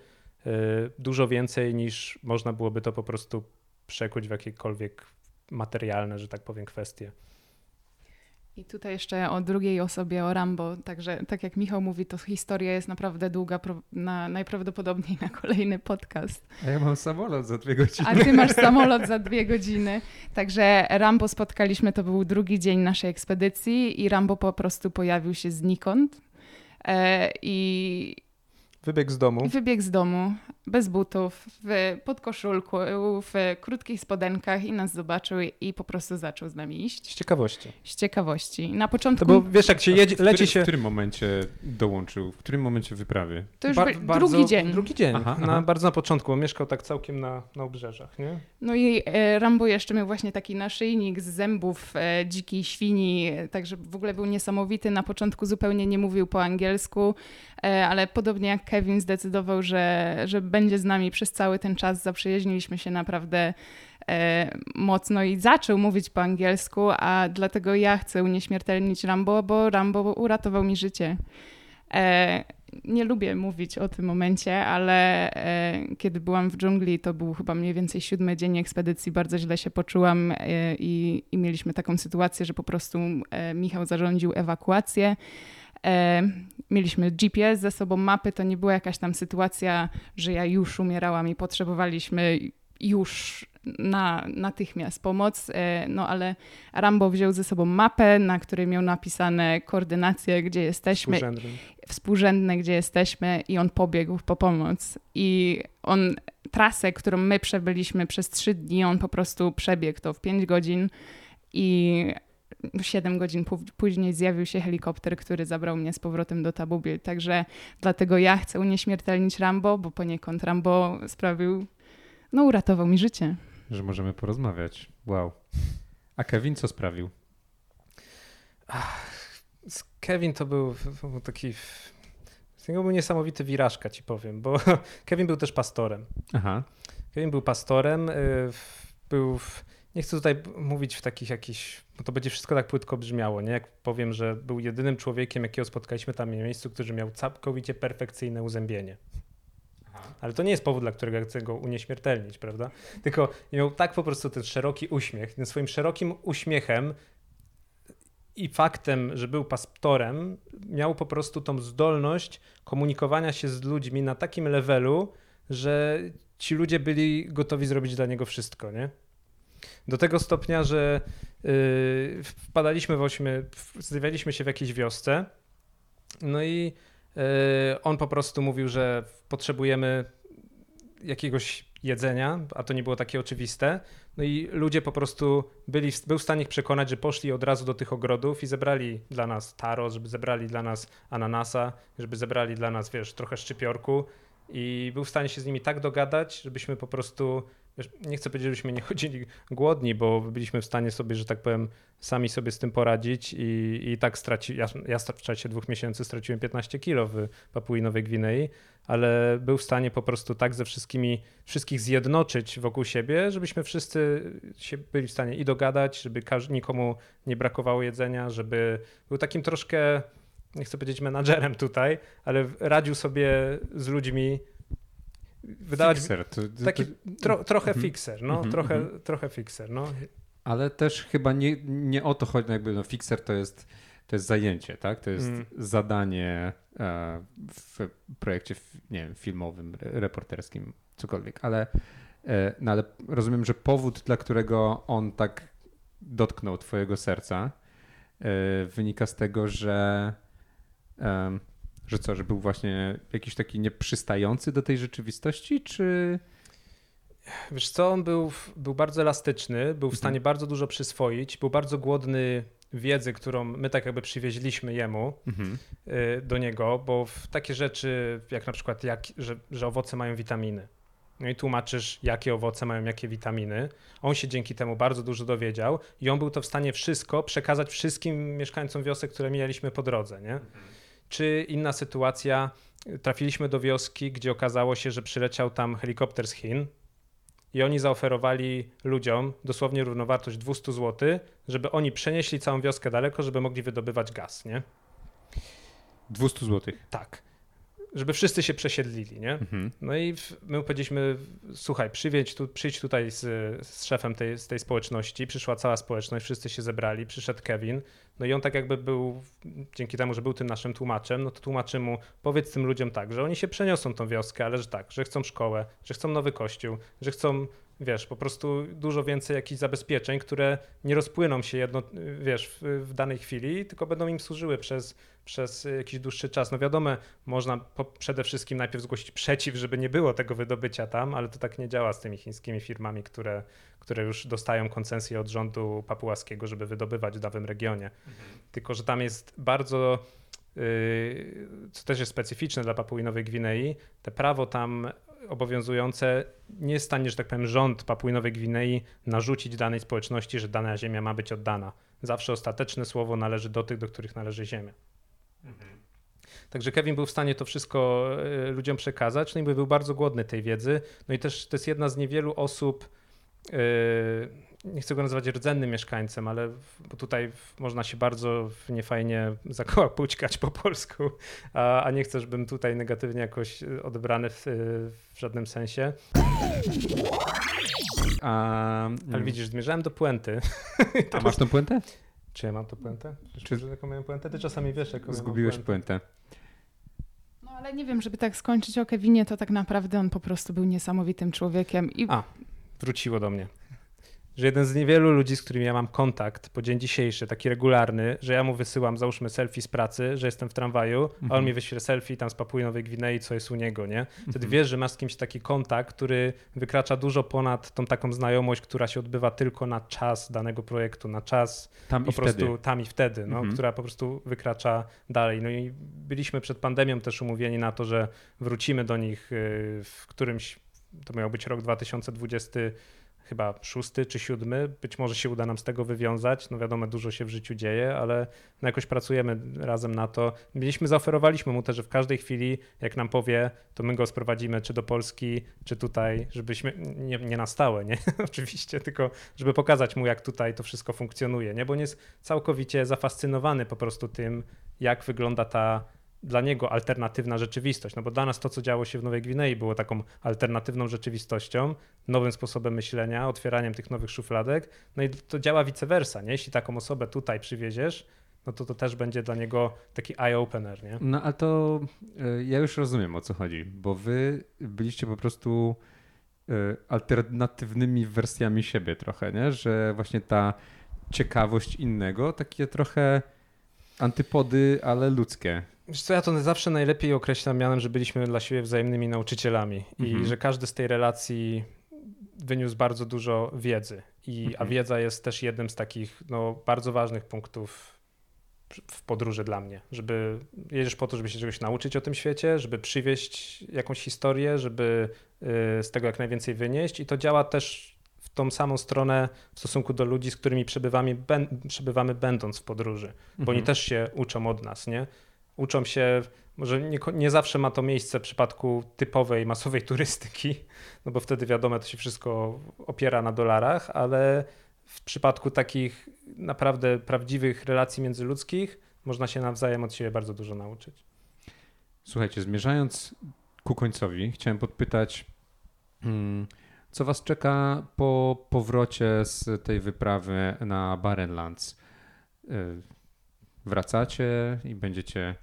Yy, dużo więcej niż można byłoby to po prostu przekuć w jakiekolwiek materialne, że tak powiem, kwestie. I tutaj jeszcze o drugiej osobie, o Rambo. Także tak jak Michał mówi, to historia jest naprawdę długa, na, najprawdopodobniej na kolejny podcast. A ja mam samolot za dwie godziny. A ty masz samolot za dwie godziny. Także Rambo spotkaliśmy, to był drugi dzień naszej ekspedycji i Rambo po prostu pojawił się znikąd. E, I Wybiegł z domu. Wybiegł z domu, bez butów, w podkoszulku, w krótkich spodenkach i nas zobaczył i po prostu zaczął z nami iść. Z ciekawości. Z ciekawości. Na początku... To bo wiesz, jak się jedzie, leci się... W którym momencie dołączył? W którym momencie wyprawy? To już Bar bardzo, drugi dzień. Drugi dzień, aha, na, aha. bardzo na początku, bo mieszkał tak całkiem na, na obrzeżach, nie? No i e, Rambo jeszcze miał właśnie taki naszyjnik z zębów e, dzikiej świni, także w ogóle był niesamowity. Na początku zupełnie nie mówił po angielsku, ale podobnie jak Kevin zdecydował, że, że będzie z nami przez cały ten czas. Zaprzyjaźniliśmy się naprawdę e, mocno i zaczął mówić po angielsku, a dlatego ja chcę unieśmiertelnić Rambo, bo Rambo uratował mi życie. E, nie lubię mówić o tym momencie, ale e, kiedy byłam w dżungli, to był chyba mniej więcej siódmy dzień ekspedycji, bardzo źle się poczułam e, i, i mieliśmy taką sytuację, że po prostu e, Michał zarządził ewakuację. E, mieliśmy GPS ze sobą, mapy, to nie była jakaś tam sytuacja, że ja już umierałam i potrzebowaliśmy już na, natychmiast pomoc, e, no ale Rambo wziął ze sobą mapę, na której miał napisane koordynacje, gdzie jesteśmy, współrzędne. współrzędne, gdzie jesteśmy i on pobiegł po pomoc. I on trasę, którą my przebyliśmy przez trzy dni, on po prostu przebiegł to w pięć godzin i 7 godzin później zjawił się helikopter, który zabrał mnie z powrotem do Tabubil. Także dlatego ja chcę unieśmiertelnić Rambo, bo poniekąd Rambo sprawił, no uratował mi życie. Że możemy porozmawiać. Wow. A Kevin co sprawił? Ach, Kevin to był, taki z niego był niesamowity wirażka, ci powiem, bo Kevin był też pastorem. Aha. Kevin był pastorem, y, był nie chcę tutaj mówić w takich jakichś, bo to będzie wszystko tak płytko brzmiało, nie? Jak powiem, że był jedynym człowiekiem, jakiego spotkaliśmy tam w miejscu, który miał całkowicie perfekcyjne uzębienie. Ale to nie jest powód, dla którego chcę go unieśmiertelnić, prawda? Tylko miał tak po prostu ten szeroki uśmiech. Tym swoim szerokim uśmiechem i faktem, że był pastorem, miał po prostu tą zdolność komunikowania się z ludźmi na takim levelu, że ci ludzie byli gotowi zrobić dla niego wszystko, nie? Do tego stopnia, że yy, wpadaliśmy w ośmiu, zjawialiśmy się w jakiejś wiosce, no i yy, on po prostu mówił, że potrzebujemy jakiegoś jedzenia, a to nie było takie oczywiste. No i ludzie po prostu byli, był w stanie ich przekonać, że poszli od razu do tych ogrodów i zebrali dla nas taro, żeby zebrali dla nas ananasa, żeby zebrali dla nas, wiesz, trochę szczypiorku i był w stanie się z nimi tak dogadać, żebyśmy po prostu nie chcę powiedzieć, żebyśmy nie chodzili głodni, bo byliśmy w stanie sobie, że tak powiem, sami sobie z tym poradzić i, i tak straci, ja, ja w czasie dwóch miesięcy straciłem 15 kilo w Papui Nowej Gwinei, ale był w stanie po prostu tak ze wszystkimi, wszystkich zjednoczyć wokół siebie, żebyśmy wszyscy się byli w stanie i dogadać, żeby nikomu nie brakowało jedzenia, żeby był takim troszkę, nie chcę powiedzieć menadżerem tutaj, ale radził sobie z ludźmi, wydawać fixer, to, to, taki tro, trochę mm fixer, no, -hmm, trochę, -hmm. trochę fixer, no. Ale też chyba nie, nie o to chodzi, no jakby no fixer to jest, to jest zajęcie, tak? To jest mm. zadanie e, w projekcie, nie wiem, filmowym, reporterskim, cokolwiek, ale, e, no ale rozumiem, że powód, dla którego on tak dotknął twojego serca e, wynika z tego, że że co, że był właśnie jakiś taki nieprzystający do tej rzeczywistości, czy... Wiesz co, on był, był bardzo elastyczny, był w Mhm. stanie bardzo dużo przyswoić, był bardzo głodny wiedzy, którą my tak jakby przywieźliśmy jemu Mhm. y, do niego, bo w takie rzeczy jak na przykład, jak, że, że owoce mają witaminy. No i tłumaczysz, jakie owoce mają jakie witaminy. On się dzięki temu bardzo dużo dowiedział i on był to w stanie wszystko przekazać wszystkim mieszkańcom wiosek, które mijaliśmy po drodze. Nie? Czy inna sytuacja, trafiliśmy do wioski, gdzie okazało się, że przyleciał tam helikopter z Chin i oni zaoferowali ludziom dosłownie równowartość 200 zł, żeby oni przenieśli całą wioskę daleko, żeby mogli wydobywać gaz, nie? 200 zł. Tak. Żeby wszyscy się przesiedlili, nie? Mhm. No i my powiedzieliśmy, słuchaj, przywiedź tu, przyjdź tutaj z, z szefem tej, z tej społeczności. Przyszła cała społeczność, wszyscy się zebrali, przyszedł Kevin. No i on tak jakby był, dzięki temu, że był tym naszym tłumaczem, no to tłumaczy mu, powiedz tym ludziom tak, że oni się przeniosą tą wioskę, ale że tak, że chcą szkołę, że chcą nowy kościół, że chcą, wiesz, po prostu dużo więcej jakichś zabezpieczeń, które nie rozpłyną się jedno, wiesz, w, w danej chwili, tylko będą im służyły przez, przez jakiś dłuższy czas. No wiadomo, można po, przede wszystkim najpierw zgłosić przeciw, żeby nie było tego wydobycia tam, ale to tak nie działa z tymi chińskimi firmami, które, które już dostają koncesję od rządu papułaskiego, żeby wydobywać w danym regionie. Tylko, że tam jest bardzo, yy, co też jest specyficzne dla Papui Nowej Gwinei, te prawo tam obowiązujące nie jest w stanie, że tak powiem, rząd Papui Nowej Gwinei narzucić danej społeczności, że dana ziemia ma być oddana. Zawsze ostateczne słowo należy do tych, do których należy ziemia. Także Kevin był w stanie to wszystko e, ludziom przekazać, no i był bardzo głodny tej wiedzy. No i też to jest jedna z niewielu osób, e, nie chcę go nazywać rdzennym mieszkańcem, ale bo tutaj można się bardzo niefajnie zakołapućkać po polsku, a, a nie chcę, żebym tutaj negatywnie jakoś e, odebrany w, w żadnym sensie. A, Ale widzisz, zmierzałem do puenty. a masz tą puentę? Czy ja mam to puentę? Czy- Czy że taką miałem puentę? Ty czasami wiesz, jaką Zgubiłeś puentę. No ale nie wiem, żeby tak skończyć o Kevinie, to tak naprawdę on po prostu był niesamowitym człowiekiem i A. Wróciło do mnie. Że jeden z niewielu ludzi, z którymi ja mam kontakt po dzień dzisiejszy, taki regularny, że ja mu wysyłam, załóżmy selfie z pracy, że jestem w tramwaju, a Mhm. on mi wyśle selfie tam z Papui Nowej Gwinei, co jest u niego, nie? Wtedy Mhm. wiesz, że masz z kimś taki kontakt, który wykracza dużo ponad tą taką znajomość, która się odbywa tylko na czas danego projektu, na czas Tam po i prostu wtedy. tam i wtedy, no, Mhm. która po prostu wykracza dalej. No i byliśmy przed pandemią też umówieni na to, że wrócimy do nich y, w którymś, to miał być rok 2020, chyba szósty czy siódmy. Być może się uda nam z tego wywiązać. No wiadomo, dużo się w życiu dzieje, ale no jakoś pracujemy razem na to. Mieliśmy, zaoferowaliśmy mu też, że w każdej chwili, jak nam powie, to my go sprowadzimy czy do Polski, czy tutaj, żebyśmy, nie, nie na stałe, nie? Oczywiście, tylko żeby pokazać mu, jak tutaj to wszystko funkcjonuje, nie? Bo on jest całkowicie zafascynowany po prostu tym, jak wygląda ta dla niego alternatywna rzeczywistość. No bo dla nas to, co działo się w Nowej Gwinei, było taką alternatywną rzeczywistością, nowym sposobem myślenia, otwieraniem tych nowych szufladek. No i to działa vice versa, nie? Jeśli taką osobę tutaj przywieziesz, no to to też będzie dla niego taki eye-opener, nie? No ale to y, ja już rozumiem o co chodzi, bo wy byliście po prostu y, alternatywnymi wersjami siebie trochę, nie? Że właśnie ta ciekawość innego, takie trochę antypody, ale ludzkie. Wiesz co, ja to zawsze najlepiej określam mianem, że byliśmy dla siebie wzajemnymi nauczycielami Mhm. i że każdy z tej relacji wyniósł bardzo dużo wiedzy. I, A Mhm. wiedza jest też jednym z takich no, bardzo ważnych punktów w podróży dla mnie. Żeby jedziesz po to, żeby się czegoś nauczyć o tym świecie, żeby przywieźć jakąś historię, żeby y, z tego jak najwięcej wynieść i to działa też w tą samą stronę w stosunku do ludzi, z którymi przebywamy, ben, przebywamy będąc w podróży bo oni Mhm. też się uczą od nas, nie? Uczą się, może nie, nie zawsze ma to miejsce w przypadku typowej, masowej turystyki, no bo wtedy wiadomo, to się wszystko opiera na dolarach, ale w przypadku takich naprawdę prawdziwych relacji międzyludzkich można się nawzajem od siebie bardzo dużo nauczyć. Słuchajcie, zmierzając ku końcowi, chciałem podpytać, mm, co was czeka po powrocie z tej wyprawy na Barrenlands? Wracacie i będziecie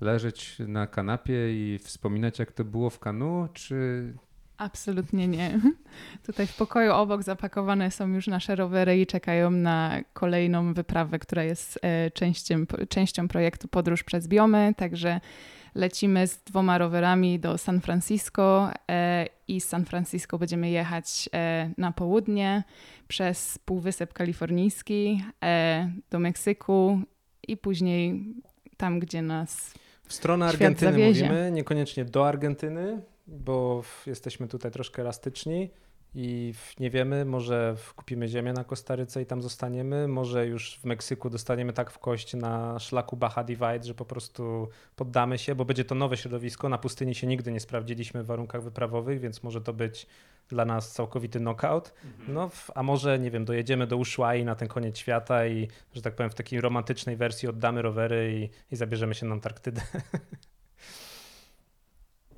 leżeć na kanapie i wspominać, jak to było w kanu, czy Absolutnie nie. Tutaj w pokoju obok zapakowane są już nasze rowery i czekają na kolejną wyprawę, która jest e, częścią, częścią projektu Podróż przez Biomy, także lecimy z dwoma rowerami do San Francisco e, i z San Francisco będziemy jechać e, na południe przez Półwysep Kalifornijski do Meksyku i później tam, gdzie nas W stronę Argentyny mówimy, niekoniecznie do Argentyny, bo jesteśmy tutaj troszkę elastyczni i nie wiemy, może kupimy ziemię na Kostaryce i tam zostaniemy, może już w Meksyku dostaniemy tak w kość na szlaku Baja Divide, że po prostu poddamy się, bo będzie to nowe środowisko. Na pustyni się nigdy nie sprawdziliśmy w warunkach wyprawowych, więc może to być dla nas całkowity knockout. No, w- a może, nie wiem, dojedziemy do Ushuai na ten koniec świata i, że tak powiem, w takiej romantycznej wersji oddamy rowery i, i zabierzemy się na Antarktydę.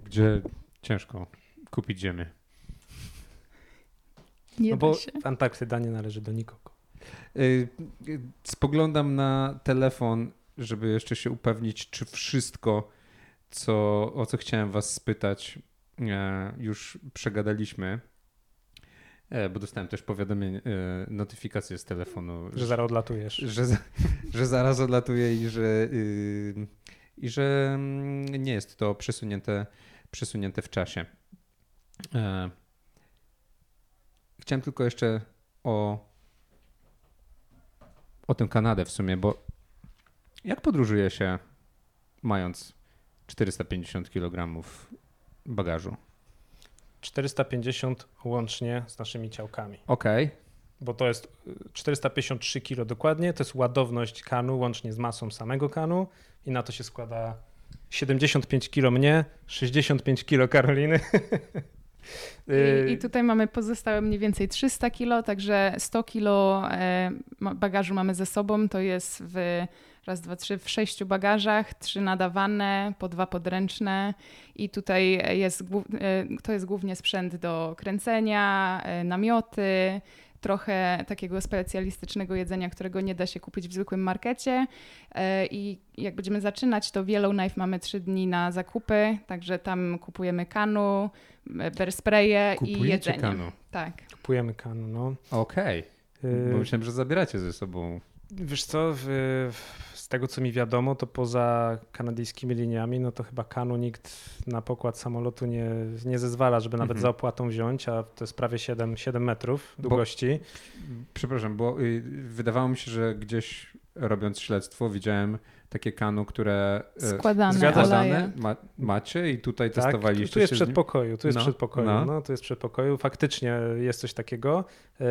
Gdzie ciężko kupić ziemię. nie No bo się. Antarktyda nie należy do nikogo. Y, y, Spoglądam na telefon, żeby jeszcze się upewnić, czy wszystko, co, o co chciałem was spytać, już przegadaliśmy. E, Bo dostałem też powiadomienie, e, notyfikację z telefonu, Że zaraz odlatujesz. że, że zaraz odlatuje i że, y, i że mm, nie jest to przesunięte, przesunięte w czasie. E, Chciałem tylko jeszcze o, o tę Kanadę w sumie, bo jak podróżuje się mając 450 kg bagażu? 450 łącznie z naszymi ciałkami. Okej, Bo to jest y, 453 kg dokładnie. To jest ładowność kanu łącznie z masą samego kanu. I na to się składa 75 kg mnie, 65 kg Karoliny. Y, I, I tutaj mamy pozostałe mniej więcej 300 kilo, także 100 kilo e, bagażu mamy ze sobą. To jest w raz, dwa, trzy, w sześciu bagażach, trzy nadawane, po dwa podręczne. I tutaj jest, e, to jest głównie sprzęt do kręcenia, e, namioty, trochę takiego specjalistycznego jedzenia, którego nie da się kupić w zwykłym markecie. E, I jak będziemy zaczynać, to w Yellowknife mamy trzy dni na zakupy, także tam kupujemy kanu, e, bear spraye i kupujecie jedzenie. kanu. Tak. Kupujemy kanu, no. Okej, Y, bo myślałem, że zabieracie ze sobą. Wiesz co, z tego co mi wiadomo, to poza kanadyjskimi liniami, no to chyba kanu nikt na pokład samolotu nie, nie zezwala, żeby nawet Mhm. za opłatą wziąć, a to jest prawie 7, 7 metrów Bo- długości. Przepraszam, bo y, wydawało mi się, że gdzieś robiąc śledztwo widziałem takie kanu, które e, Składane oleje. ma, macie i tutaj Tak, testowaliście tu, jest przedpokoju, tu jest No, przedpokoju, no. no. tu jest przedpokoju. Faktycznie jest coś takiego. E,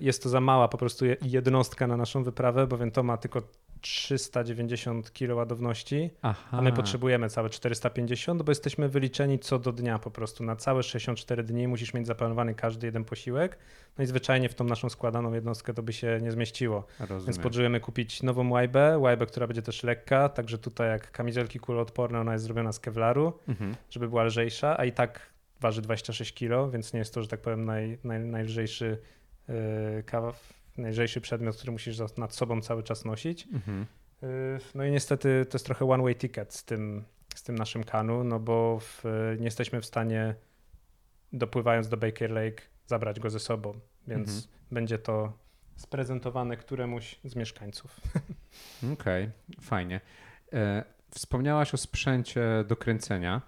Jest to za mała po prostu je- jednostka na naszą wyprawę, bowiem to ma tylko 390 kg ładowności, Aha. a my potrzebujemy całe 450, bo jesteśmy wyliczeni co do dnia po prostu. Na całe 64 dni musisz mieć zaplanowany każdy jeden posiłek, no i zwyczajnie w tą naszą składaną jednostkę to by się nie zmieściło. Rozumiem. Więc potrzebujemy kupić nową łajbę, łajbę, która będzie też lekka, także tutaj jak kamizelki kuloodporne, ona jest zrobiona z kevlaru, Mhm. żeby była lżejsza, a i tak waży 26 kg, więc nie jest to, że tak powiem, naj, naj, najlżejszy yy, najlżejszy przedmiot, który musisz nad sobą cały czas nosić. Mhm. Yy, No i niestety to jest trochę one way ticket z tym, z tym naszym kanu, no bo w, nie jesteśmy w stanie dopływając do Baker Lake zabrać go ze sobą, więc Mhm. będzie to sprezentowane któremuś z mieszkańców. Okej, fajnie. E, wspomniałaś o sprzęcie do kręcenia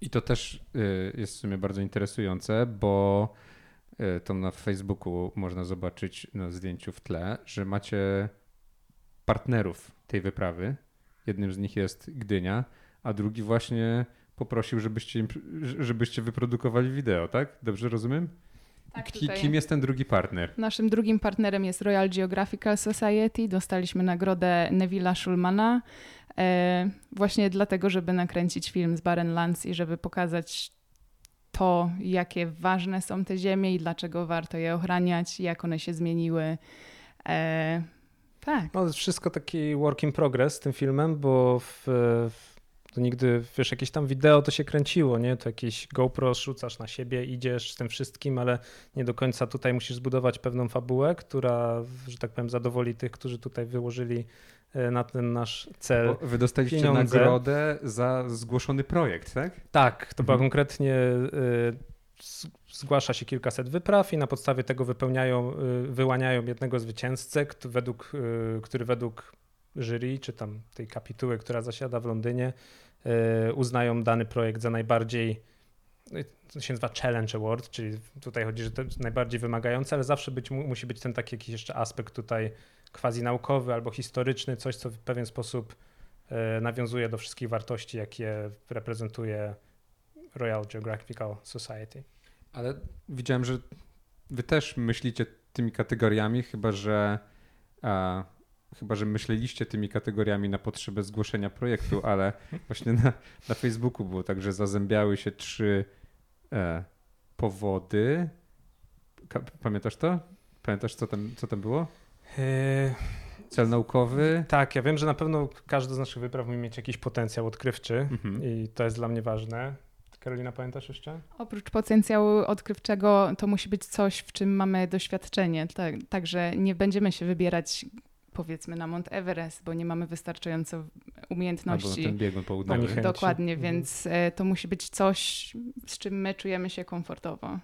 i to też y, jest w sumie bardzo interesujące, bo y, to na Facebooku można zobaczyć na zdjęciu w tle, że macie partnerów tej wyprawy. Jednym z nich jest Gdynia, a drugi właśnie poprosił, żebyście, żebyście wyprodukowali wideo, tak? Dobrze rozumiem? Tak, Kim jest ten drugi partner? Naszym drugim partnerem jest Royal Geographical Society. Dostaliśmy nagrodę Neville'a Schulmana e, właśnie dlatego, żeby nakręcić film z Barren Lands i żeby pokazać to, jakie ważne są te ziemie i dlaczego warto je ochraniać, jak one się zmieniły. E, tak. No, wszystko taki work in progress z tym filmem, bo w, w, to nigdy, wiesz, jakieś tam wideo to się kręciło, nie? To jakieś GoPro rzucasz na siebie, idziesz z tym wszystkim, ale nie do końca tutaj musisz zbudować pewną fabułę, która, że tak powiem, zadowoli tych, którzy tutaj wyłożyli na ten nasz cel. Bo wy dostaliście pieniądze. nagrodę za zgłoszony projekt, tak? Tak, to była Mhm. konkretnie. z- Zgłasza się kilkaset wypraw i na podstawie tego wypełniają, y, wyłaniają jednego zwycięzcę, kto według, który według jury, czy tam tej kapituły, która zasiada w Londynie, e, uznają dany projekt za najbardziej to się nazywa Challenge Award, czyli tutaj chodzi, że to jest najbardziej wymagające, ale zawsze być, musi być ten taki jakiś jeszcze aspekt tutaj quasi naukowy albo historyczny, coś, co w pewien sposób e, nawiązuje do wszystkich wartości, jakie reprezentuje Royal Geographical Society. Ale widziałem, że wy też myślicie tymi kategoriami, chyba że a, chyba że myśleliście tymi kategoriami na potrzebę zgłoszenia projektu, ale właśnie na, na Facebooku było tak, że zazębiały się trzy e, powody. Pamiętasz to? Pamiętasz, co tam, co tam było? Yy... Cel naukowy? Tak, ja wiem, że na pewno każdy z naszych wypraw musi mieć jakiś potencjał odkrywczy mhm. i to jest dla mnie ważne. Karolina, pamiętasz jeszcze? Oprócz potencjału odkrywczego, to musi być coś, w czym mamy doświadczenie. Tak, także nie będziemy się wybierać powiedzmy na Mount Everest, bo nie mamy wystarczająco umiejętności. Albo ten biegun południowy. Dokładnie, mhm. więc e, to musi być coś, z czym my czujemy się komfortowo.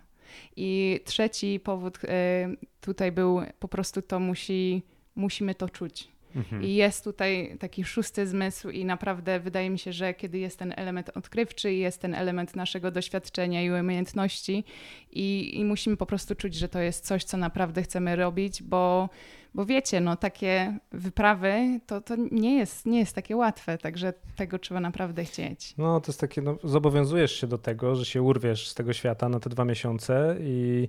I trzeci powód e, tutaj był po prostu to musi, musimy to czuć. Mhm. I jest tutaj taki szósty zmysł, i naprawdę wydaje mi się, że kiedy jest ten element odkrywczy, jest ten element naszego doświadczenia i umiejętności, i, i musimy po prostu czuć, że to jest coś, co naprawdę chcemy robić, bo, bo wiecie, no takie wyprawy to, to nie, jest, nie jest takie łatwe, także tego trzeba naprawdę chcieć. No to jest takie, no, zobowiązujesz się do tego, że się urwiesz z tego świata na te dwa miesiące i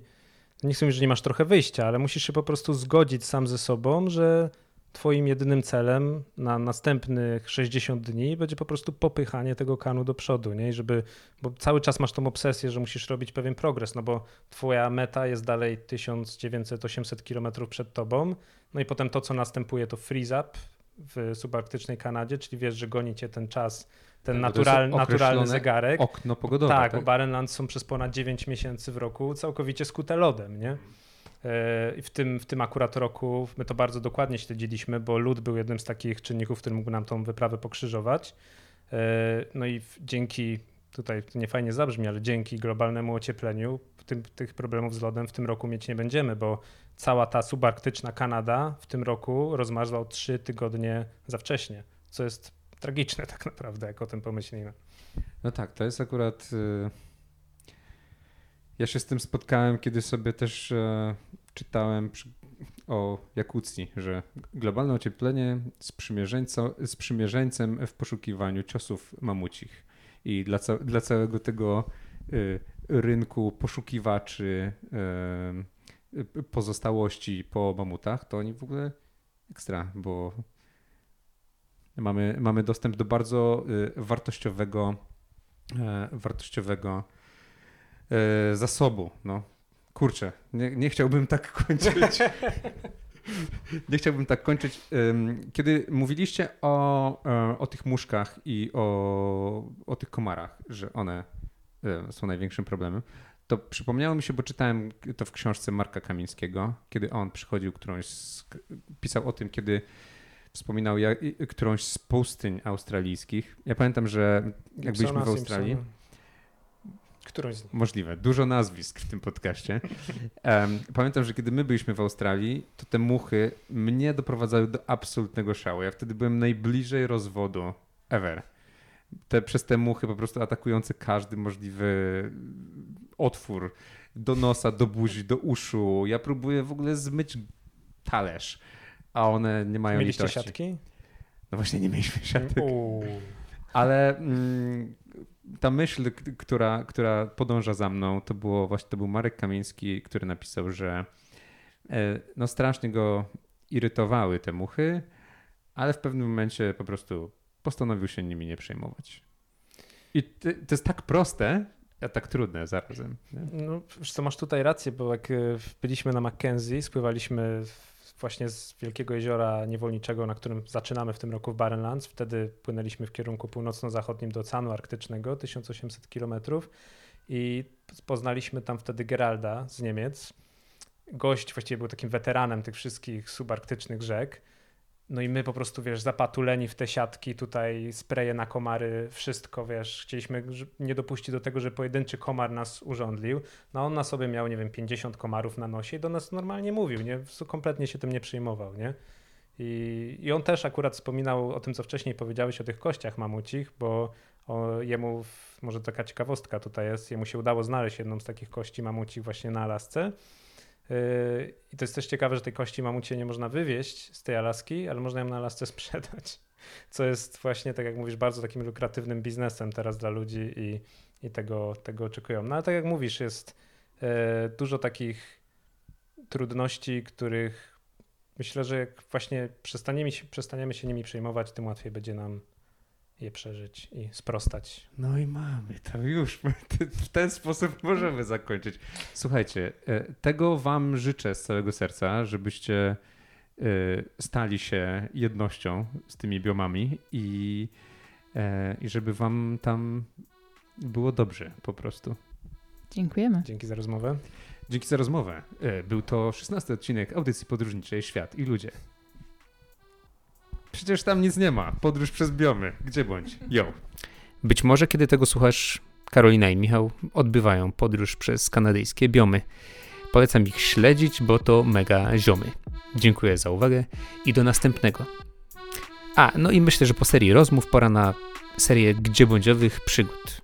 nie chcę mówić, że nie masz trochę wyjścia, ale musisz się po prostu zgodzić sam ze sobą, że Twoim jedynym celem na następnych 60 dni będzie po prostu popychanie tego kanu do przodu, nie? I żeby, bo cały czas masz tą obsesję, że musisz robić pewien progres, no bo Twoja meta jest dalej 1900-800 km przed Tobą, no i potem to, co następuje, to freeze up w subarktycznej Kanadzie, czyli wiesz, że goni cię ten czas, ten no, natural, naturalny zegarek. Okno pogodowe. Tak, tak? bo Barrenlands są przez ponad 9 miesięcy w roku całkowicie skute lodem, nie? E, w tym, w tym akurat roku my to bardzo dokładnie śledziliśmy, bo lód był jednym z takich czynników, który mógł nam tą wyprawę pokrzyżować. E, no i dzięki, tutaj to nie fajnie zabrzmi, ale dzięki globalnemu ociepleniu tym, tych problemów z lodem w tym roku mieć nie będziemy, bo cała ta subarktyczna Kanada w tym roku rozmarzła o trzy tygodnie za wcześnie, co jest tragiczne tak naprawdę, jak o tym pomyślimy. No tak, to jest akurat... Y, ja się z tym spotkałem, kiedy sobie też e, czytałem przy, o Jakucji, że globalne ocieplenie z sprzymierzeńcem w poszukiwaniu ciosów mamucich. I dla, ca dla całego tego y, rynku poszukiwaczy y, pozostałości po mamutach, to oni w ogóle ekstra, bo mamy, mamy dostęp do bardzo y, wartościowego, wartościowego e, zasobu. No. Kurczę, nie, nie chciałbym tak kończyć. nie chciałbym tak kończyć. Kiedy mówiliście o, e, o tych muszkach i o, o tych komarach, że one e, są największym problemem, to przypomniało mi się, bo czytałem to w książce Marka Kamińskiego, kiedy on przychodził którąś, z, pisał o tym, kiedy wspominał jak, którąś z pustyń australijskich. Ja pamiętam, że jak byliśmy w Australii, Którąś z nich. Możliwe. Dużo nazwisk w tym podcaście. Um, pamiętam, że kiedy my byliśmy w Australii, to te muchy mnie doprowadzały do absolutnego szału. Ja wtedy byłem najbliżej rozwodu ever. Te, przez te muchy po prostu atakujące każdy możliwy otwór. Do nosa, do buzi, do uszu. Ja próbuję w ogóle zmyć talerz, a one nie mają Mieliście litości. siatki? No właśnie nie mieliśmy siatek. Ale mm, ta myśl, która, która podąża za mną, to było właśnie to był Marek Kamiński, który napisał, że e, no strasznie go irytowały te muchy, ale w pewnym momencie po prostu postanowił się nimi nie przejmować. I to, jest tak proste, a tak trudne zarazem. Nie? No, co masz tutaj rację, bo jak e, byliśmy na Mackenzie, spływaliśmy właśnie z Wielkiego Jeziora Niewolniczego, na którym zaczynamy w tym roku w Barrenlands. Wtedy płynęliśmy w kierunku północno-zachodnim do Oceanu Arktycznego, 1800 kilometrów i poznaliśmy tam wtedy Geralda z Niemiec. Gość właściwie był takim weteranem tych wszystkich subarktycznych rzek no i my po prostu, wiesz, zapatuleni w te siatki, tutaj spreje na komary, wszystko, wiesz, chcieliśmy nie dopuścić do tego, że pojedynczy komar nas urządlił. No on na sobie miał, nie wiem, 50 komarów na nosie i do nas normalnie mówił, nie? Kompletnie się tym nie przejmował, nie? I, I on też akurat wspominał o tym, co wcześniej powiedziałeś o tych kościach mamucich, bo o, jemu, może taka ciekawostka tutaj jest, jemu się udało znaleźć jedną z takich kości mamuci właśnie na Alasce. Yy, I to jest też ciekawe, że tej kości mamucie nie można wywieźć z tej Alaski, ale można ją na Alasce sprzedać. Co jest właśnie, tak jak mówisz, bardzo takim lukratywnym biznesem teraz dla ludzi i, i tego, tego oczekują. No ale tak jak mówisz, jest e, dużo takich trudności, których myślę, że jak właśnie przestaniemy się, przestaniemy się nimi przejmować, tym łatwiej będzie nam je przeżyć i sprostać. No i mamy to już. W ten sposób możemy zakończyć. Słuchajcie, e, tego Wam życzę z całego serca, żebyście e, stali się jednością z tymi biomami i, e, i żeby Wam tam było dobrze po prostu. Dziękujemy. Dzięki za rozmowę. Dzięki za rozmowę. Był to 16 odcinek audycji podróżniczej Świat i ludzie. Przecież tam nic nie ma. Podróż przez biomy. Gdzie bądź? Yo. Być może, kiedy tego słuchasz, Karolina i Michał odbywają podróż przez kanadyjskie biomy. Polecam ich śledzić, bo to mega ziomy. Dziękuję za uwagę i do następnego. A, no i myślę, że po serii rozmów pora na serię gdzie bądźowych przygód.